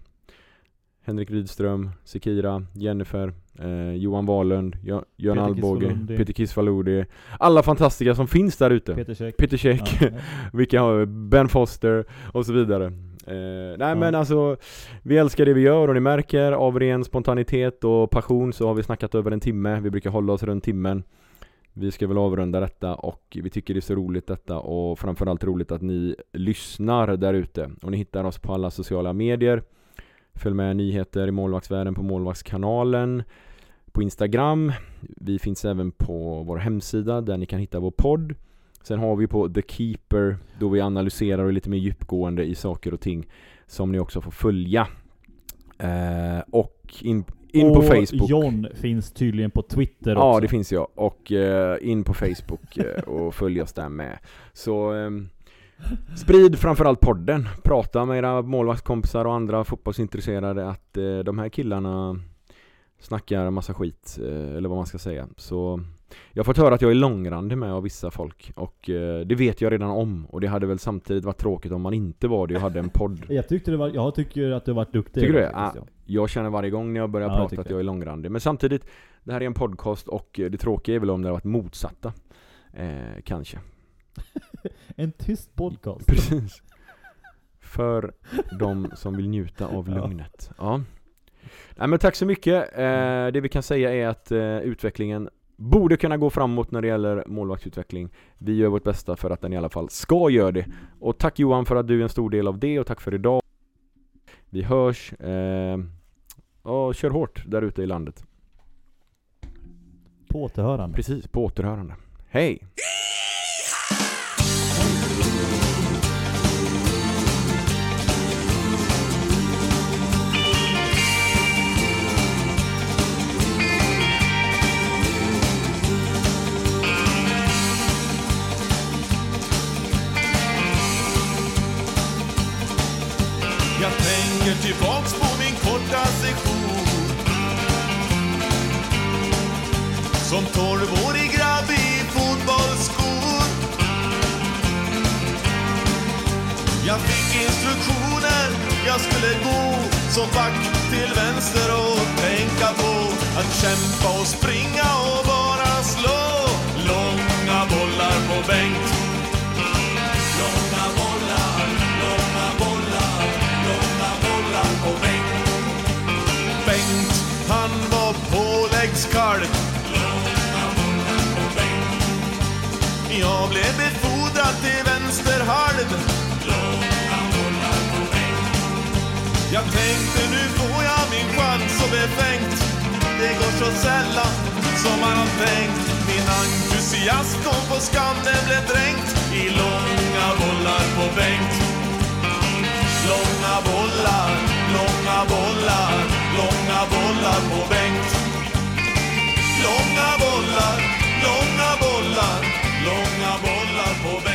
Henrik Rydström, Sekira, Jennifer, eh, Johan Wahlund, Jo- Jörn Peter Alvbåge. Peter Kisvalodi. Alla fantastiska som finns där ute. Peter Käck. Peter Käck, Ja, vilka har Ben Foster och så vidare. Eh, nej Ja. men alltså, vi älskar det vi gör och ni märker av ren spontanitet och passion så har vi snackat över en timme. Vi brukar hålla oss runt timmen. Vi ska väl avrunda detta och vi tycker det är så roligt detta och framförallt roligt att ni lyssnar där ute. Och ni hittar oss på alla sociala medier. Följ med nyheter i målvaktsvärlden på målvaktskanalen. På Instagram. Vi finns även på vår hemsida där ni kan hitta vår podd. Sen har vi på The Keeper då vi analyserar och är lite mer djupgående i saker och ting som ni också får följa. Eh, och in, in på och Facebook. John finns tydligen på Twitter Ja, också. det finns jag. Och eh, in på Facebook eh, och följ oss där med. Så ehm, sprid framförallt podden. Prata med era målvaktskompisar och andra fotbollsintresserade att eh, de här killarna snackar massa skit, eh, eller vad man ska säga. Så jag har fått höra att jag är långrandig med av vissa folk och eh, det vet jag redan om och det hade väl samtidigt varit tråkigt om man inte var det och hade en podd. Jag tyckte det var, jag tycker att du har varit duktig. Tycker du det? faktiskt, Ah, ja. Jag känner varje gång när jag börjar Ja, jag prata tycker att jag är långrandig. Men samtidigt, det här är en podcast och eh, det tråkiga är väl om det har varit motsatta. Eh, kanske. En tyst podcast. Precis. För de som vill njuta av Ja. lugnet. Ja. Nej men tack så mycket. Eh, det vi kan säga är att eh, utvecklingen borde kunna gå framåt när det gäller målvaktsutveckling. Vi gör vårt bästa för att den i alla fall ska göra det. Och tack Johan för att du är en stor del av det och tack för idag. Vi hörs. Eh, och kör hårt där ute i landet. På återhörande. Precis, på återhörande. Hej! Som tolvårig grabb i fotbollsskor. Jag fick instruktioner, jag skulle gå som back till vänster och tänka på att kämpa och springa och bara slå. Långa bollar på Bengt Jag blev befordrad till vänster halv. Jag tänkte nu får jag min chans och befängt. Det går så sällan som man har tänkt. Min entusiasm kom på skam, den blev dränkt i långa bollar på bänk. Långa bollar, långa bollar, långa bollar på bänk. Långa bollar, långa bollar Långa bollar på väg